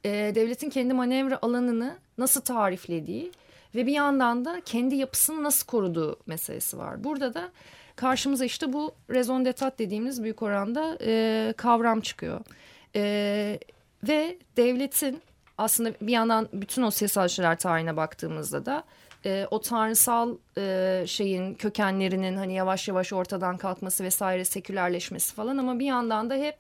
e, devletin kendi manevra alanını nasıl tariflediği ve bir yandan da kendi yapısını nasıl koruduğu meselesi var. Burada da karşımıza işte bu raison d'etat dediğimiz büyük oranda e, kavram çıkıyor. E, ve devletin aslında bir yandan bütün o siyasal tarihine baktığımızda da e, o tanrısal e, şeyin kökenlerinin hani yavaş yavaş ortadan kalkması vesaire sekülerleşmesi falan ama bir yandan da hep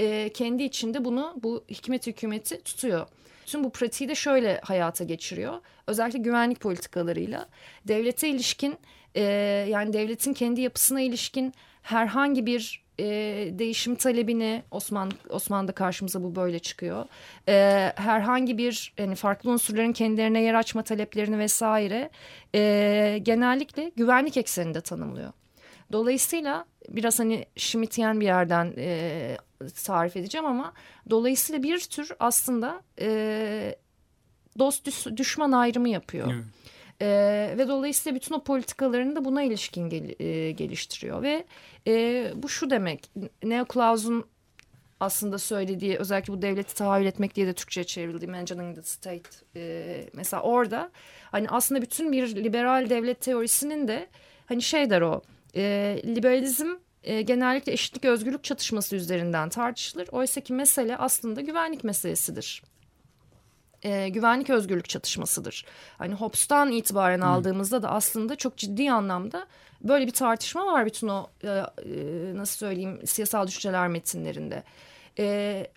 e, kendi içinde bunu bu hikmet hükümeti tutuyor. Tüm bu pratiği de şöyle hayata geçiriyor. Özellikle güvenlik politikalarıyla devlete ilişkin e, yani devletin kendi yapısına ilişkin herhangi bir e, değişim talebini Osman Osmanlı'da karşımıza bu böyle çıkıyor. E, herhangi bir yani farklı unsurların kendilerine yer açma taleplerini vesaire e, genellikle güvenlik ekseninde tanımlıyor. Dolayısıyla biraz hani Schmittian bir yerden e, tarif edeceğim ama dolayısıyla bir tür aslında e, dost düş- düşman ayrımı yapıyor. Evet. Ee, ve dolayısıyla bütün o politikalarını da buna ilişkin gel- e, geliştiriyor ve e, bu şu demek Neoklaus'un aslında söylediği özellikle bu devleti tahayyül etmek diye de Türkçe'ye çevrildiği Imagining the State e, mesela orada hani aslında bütün bir liberal devlet teorisinin de hani şey der o e, liberalizm e, genellikle eşitlik özgürlük çatışması üzerinden tartışılır. Oysa ki mesele aslında güvenlik meselesidir e, güvenlik özgürlük çatışmasıdır. Hani Hobbes'tan itibaren aldığımızda da aslında çok ciddi anlamda böyle bir tartışma var bütün o e, e, nasıl söyleyeyim siyasal düşünceler metinlerinde. E,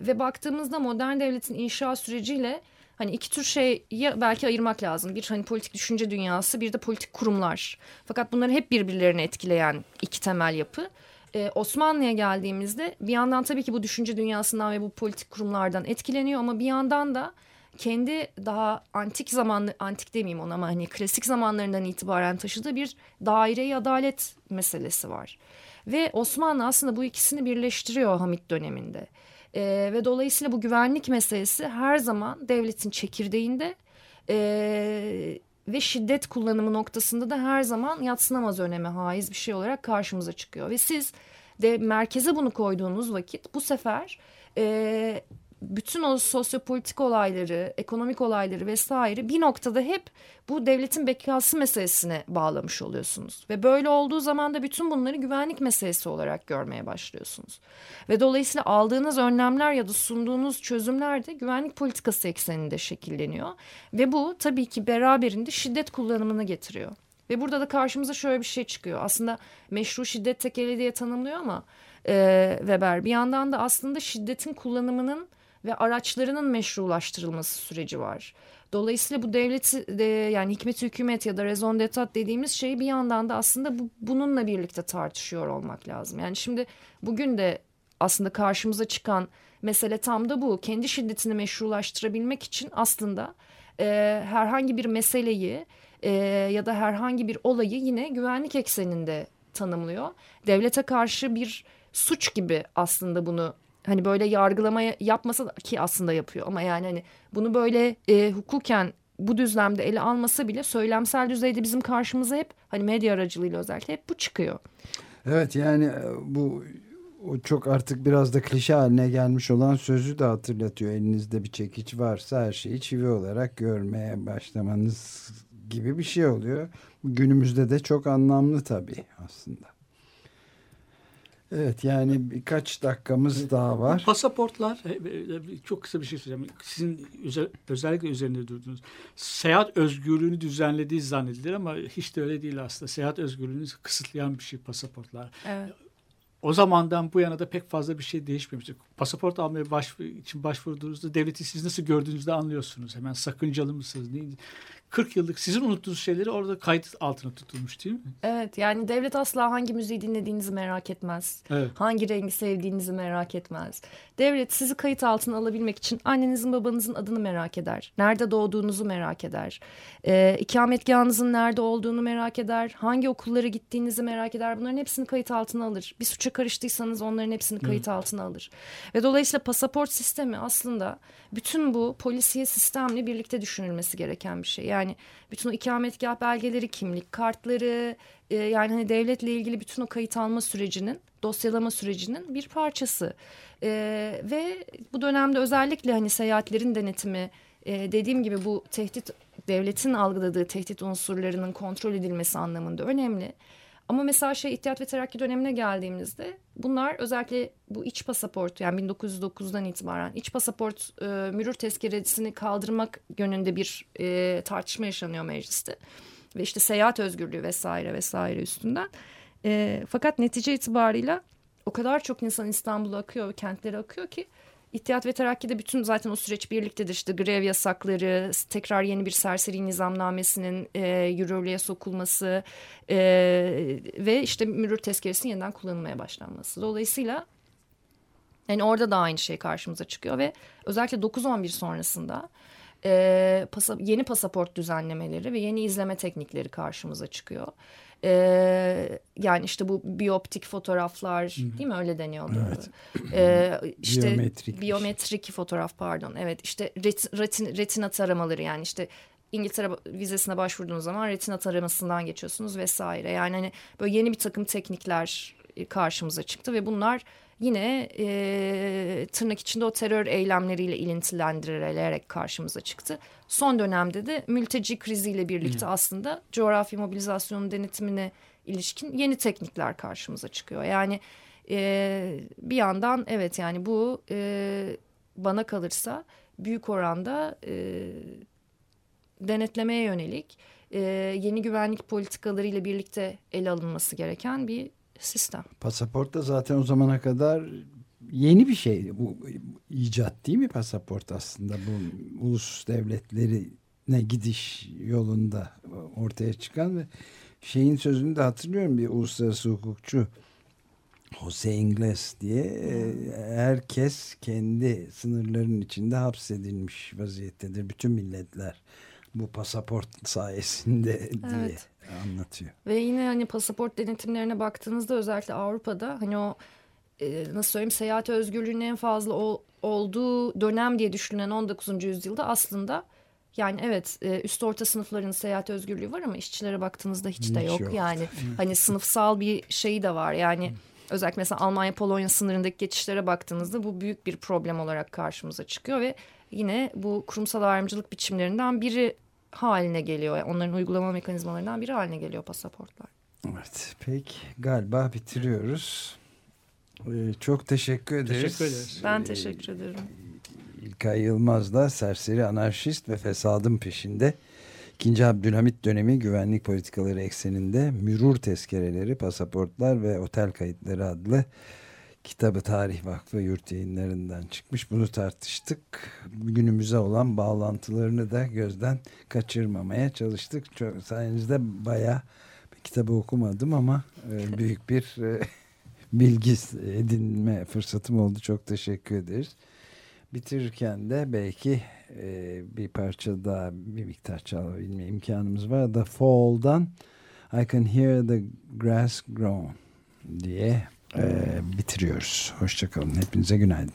ve baktığımızda modern devletin inşa süreciyle hani iki tür şey belki ayırmak lazım. Bir hani politik düşünce dünyası bir de politik kurumlar. Fakat bunları hep birbirlerini etkileyen iki temel yapı. Ee, Osmanlı'ya geldiğimizde bir yandan tabii ki bu düşünce dünyasından ve bu politik kurumlardan etkileniyor ama bir yandan da kendi daha antik zamanlı antik demeyeyim ona ama hani klasik zamanlarından itibaren taşıdığı bir daire adalet meselesi var. Ve Osmanlı aslında bu ikisini birleştiriyor Hamit döneminde. Ee, ve dolayısıyla bu güvenlik meselesi her zaman devletin çekirdeğinde ee, ve şiddet kullanımı noktasında da her zaman yatsınamaz öneme haiz bir şey olarak karşımıza çıkıyor. Ve siz de merkeze bunu koyduğunuz vakit bu sefer ee, bütün o sosyopolitik olayları, ekonomik olayları vesaire bir noktada hep bu devletin bekası meselesine bağlamış oluyorsunuz. Ve böyle olduğu zaman da bütün bunları güvenlik meselesi olarak görmeye başlıyorsunuz. Ve dolayısıyla aldığınız önlemler ya da sunduğunuz çözümler de güvenlik politikası ekseninde şekilleniyor. Ve bu tabii ki beraberinde şiddet kullanımını getiriyor. Ve burada da karşımıza şöyle bir şey çıkıyor. Aslında meşru şiddet tekeli diye tanımlıyor ama Weber bir yandan da aslında şiddetin kullanımının ve araçlarının meşrulaştırılması süreci var. Dolayısıyla bu devleti de, yani hikmet hükümet ya da raison d'etat dediğimiz şeyi bir yandan da aslında bu, bununla birlikte tartışıyor olmak lazım. Yani şimdi bugün de aslında karşımıza çıkan mesele tam da bu. Kendi şiddetini meşrulaştırabilmek için aslında e, herhangi bir meseleyi e, ya da herhangi bir olayı yine güvenlik ekseninde tanımlıyor. Devlete karşı bir suç gibi aslında bunu hani böyle yargılama yapmasa ki aslında yapıyor ama yani hani bunu böyle e, hukuken bu düzlemde ele almasa bile söylemsel düzeyde bizim karşımıza hep hani medya aracılığıyla özellikle hep bu çıkıyor. Evet yani e, bu o çok artık biraz da klişe haline gelmiş olan sözü de hatırlatıyor. Elinizde bir çekiç varsa her şeyi çivi olarak görmeye başlamanız gibi bir şey oluyor. Günümüzde de çok anlamlı tabii aslında. Evet yani birkaç dakikamız daha var. Pasaportlar çok kısa bir şey söyleyeceğim. Sizin özel- özellikle üzerinde durduğunuz seyahat özgürlüğünü düzenlediği zannedilir ama hiç de öyle değil aslında. Seyahat özgürlüğünü kısıtlayan bir şey pasaportlar. Evet. O zamandan bu yana da pek fazla bir şey değişmemiştir. Pasaport almaya başvur, için başvurduğunuzda devleti siz nasıl gördüğünüzde anlıyorsunuz. Hemen sakıncalı mısınız? Değil. 40 yıllık sizin unuttuğunuz şeyleri orada kayıt altına tutulmuş değil mi? Evet yani devlet asla hangi müziği dinlediğinizi merak etmez. Evet. Hangi rengi sevdiğinizi merak etmez. Devlet sizi kayıt altına alabilmek için annenizin babanızın adını merak eder. Nerede doğduğunuzu merak eder. Ee, ikametgahınızın nerede olduğunu merak eder. Hangi okullara gittiğinizi merak eder. Bunların hepsini kayıt altına alır. Bir suça karıştıysanız onların hepsini kayıt altına alır. Ve dolayısıyla pasaport sistemi aslında bütün bu polisiye sistemle birlikte düşünülmesi gereken bir şey. Yani bütün o ikametgah belgeleri, kimlik kartları, e, yani hani devletle ilgili bütün o kayıt alma sürecinin, dosyalama sürecinin bir parçası. E, ve bu dönemde özellikle hani seyahatlerin denetimi, e, dediğim gibi bu tehdit devletin algıladığı tehdit unsurlarının kontrol edilmesi anlamında önemli. Ama mesela şey İttihat ve Terakki dönemine geldiğimizde bunlar özellikle bu iç pasaport yani 1909'dan itibaren iç pasaport e, mürür tezkeresini kaldırmak yönünde bir e, tartışma yaşanıyor mecliste. Ve işte seyahat özgürlüğü vesaire vesaire üstünden. E, fakat netice itibarıyla o kadar çok insan İstanbul'a akıyor kentlere akıyor ki İttihat ve Terakki'de bütün zaten o süreç birliktedir. İşte grev yasakları, tekrar yeni bir serseri nizamnamesinin e, yürürlüğe sokulması e, ve işte mürür tezkeresinin yeniden kullanılmaya başlanması. Dolayısıyla yani orada da aynı şey karşımıza çıkıyor ve özellikle 9-11 sonrasında e, pasa, yeni pasaport düzenlemeleri ve yeni izleme teknikleri karşımıza çıkıyor. E, yani işte bu biyoptik fotoğraflar değil mi öyle deniyordu? Evet. E, işte Biyometrik. biyometrik fotoğraf pardon. Evet işte ret, retin, retina taramaları yani işte İngiltere vizesine başvurduğunuz zaman retina taramasından geçiyorsunuz vesaire. Yani hani böyle yeni bir takım teknikler e, karşımıza çıktı ve bunlar yine e, tırnak içinde o terör eylemleriyle ilintilendirilerek karşımıza çıktı. Son dönemde de mülteci kriziyle birlikte aslında coğrafi mobilizasyonun denetimine ilişkin yeni teknikler karşımıza çıkıyor. Yani e, bir yandan evet yani bu e, bana kalırsa büyük oranda e, denetlemeye yönelik e, yeni güvenlik politikalarıyla birlikte ele alınması gereken bir sistem. Pasaport da zaten o zamana kadar yeni bir şey. Bu icat değil mi pasaport aslında? Bu ulus devletlerine gidiş yolunda ortaya çıkan ve şeyin sözünü de hatırlıyorum bir uluslararası hukukçu Jose Ingles diye e, herkes kendi sınırlarının içinde hapsedilmiş vaziyettedir. Bütün milletler bu pasaport sayesinde diye Evet. Anlatıyor. Ve yine hani pasaport denetimlerine baktığınızda özellikle Avrupa'da hani o e, nasıl söyleyeyim seyahat özgürlüğünün en fazla o, olduğu dönem diye düşünülen 19. yüzyılda aslında yani evet e, üst orta sınıfların seyahat özgürlüğü var ama işçilere baktığınızda hiç de Hiç yok. yok. Yani [LAUGHS] hani sınıfsal bir şey de var. Yani özellikle mesela Almanya Polonya sınırındaki geçişlere baktığınızda bu büyük bir problem olarak karşımıza çıkıyor ve yine bu kurumsal ayrımcılık biçimlerinden biri haline geliyor. Onların uygulama mekanizmalarından biri haline geliyor pasaportlar. Evet peki galiba bitiriyoruz. Ee, çok teşekkür ederiz. Teşekkür ederiz. Ben teşekkür ederim. İlkay Yılmaz da serseri anarşist ve fesadın peşinde. İkinci Abdülhamit dönemi güvenlik politikaları ekseninde mürur tezkereleri, pasaportlar ve otel kayıtları adlı kitabı Tarih Vakfı Yurt Yayınları'ndan çıkmış. Bunu tartıştık. Günümüze olan bağlantılarını da gözden kaçırmamaya çalıştık. Çok, sayenizde bayağı bir kitabı okumadım ama e, [LAUGHS] büyük bir e, bilgi edinme fırsatım oldu. Çok teşekkür ederiz. Bitirirken de belki e, bir parça daha bir miktar çalabilme imkanımız var. The Fall'dan I Can Hear the Grass Grown diye e, bitiriyoruz. Hoşçakalın. Hepinize günaydın.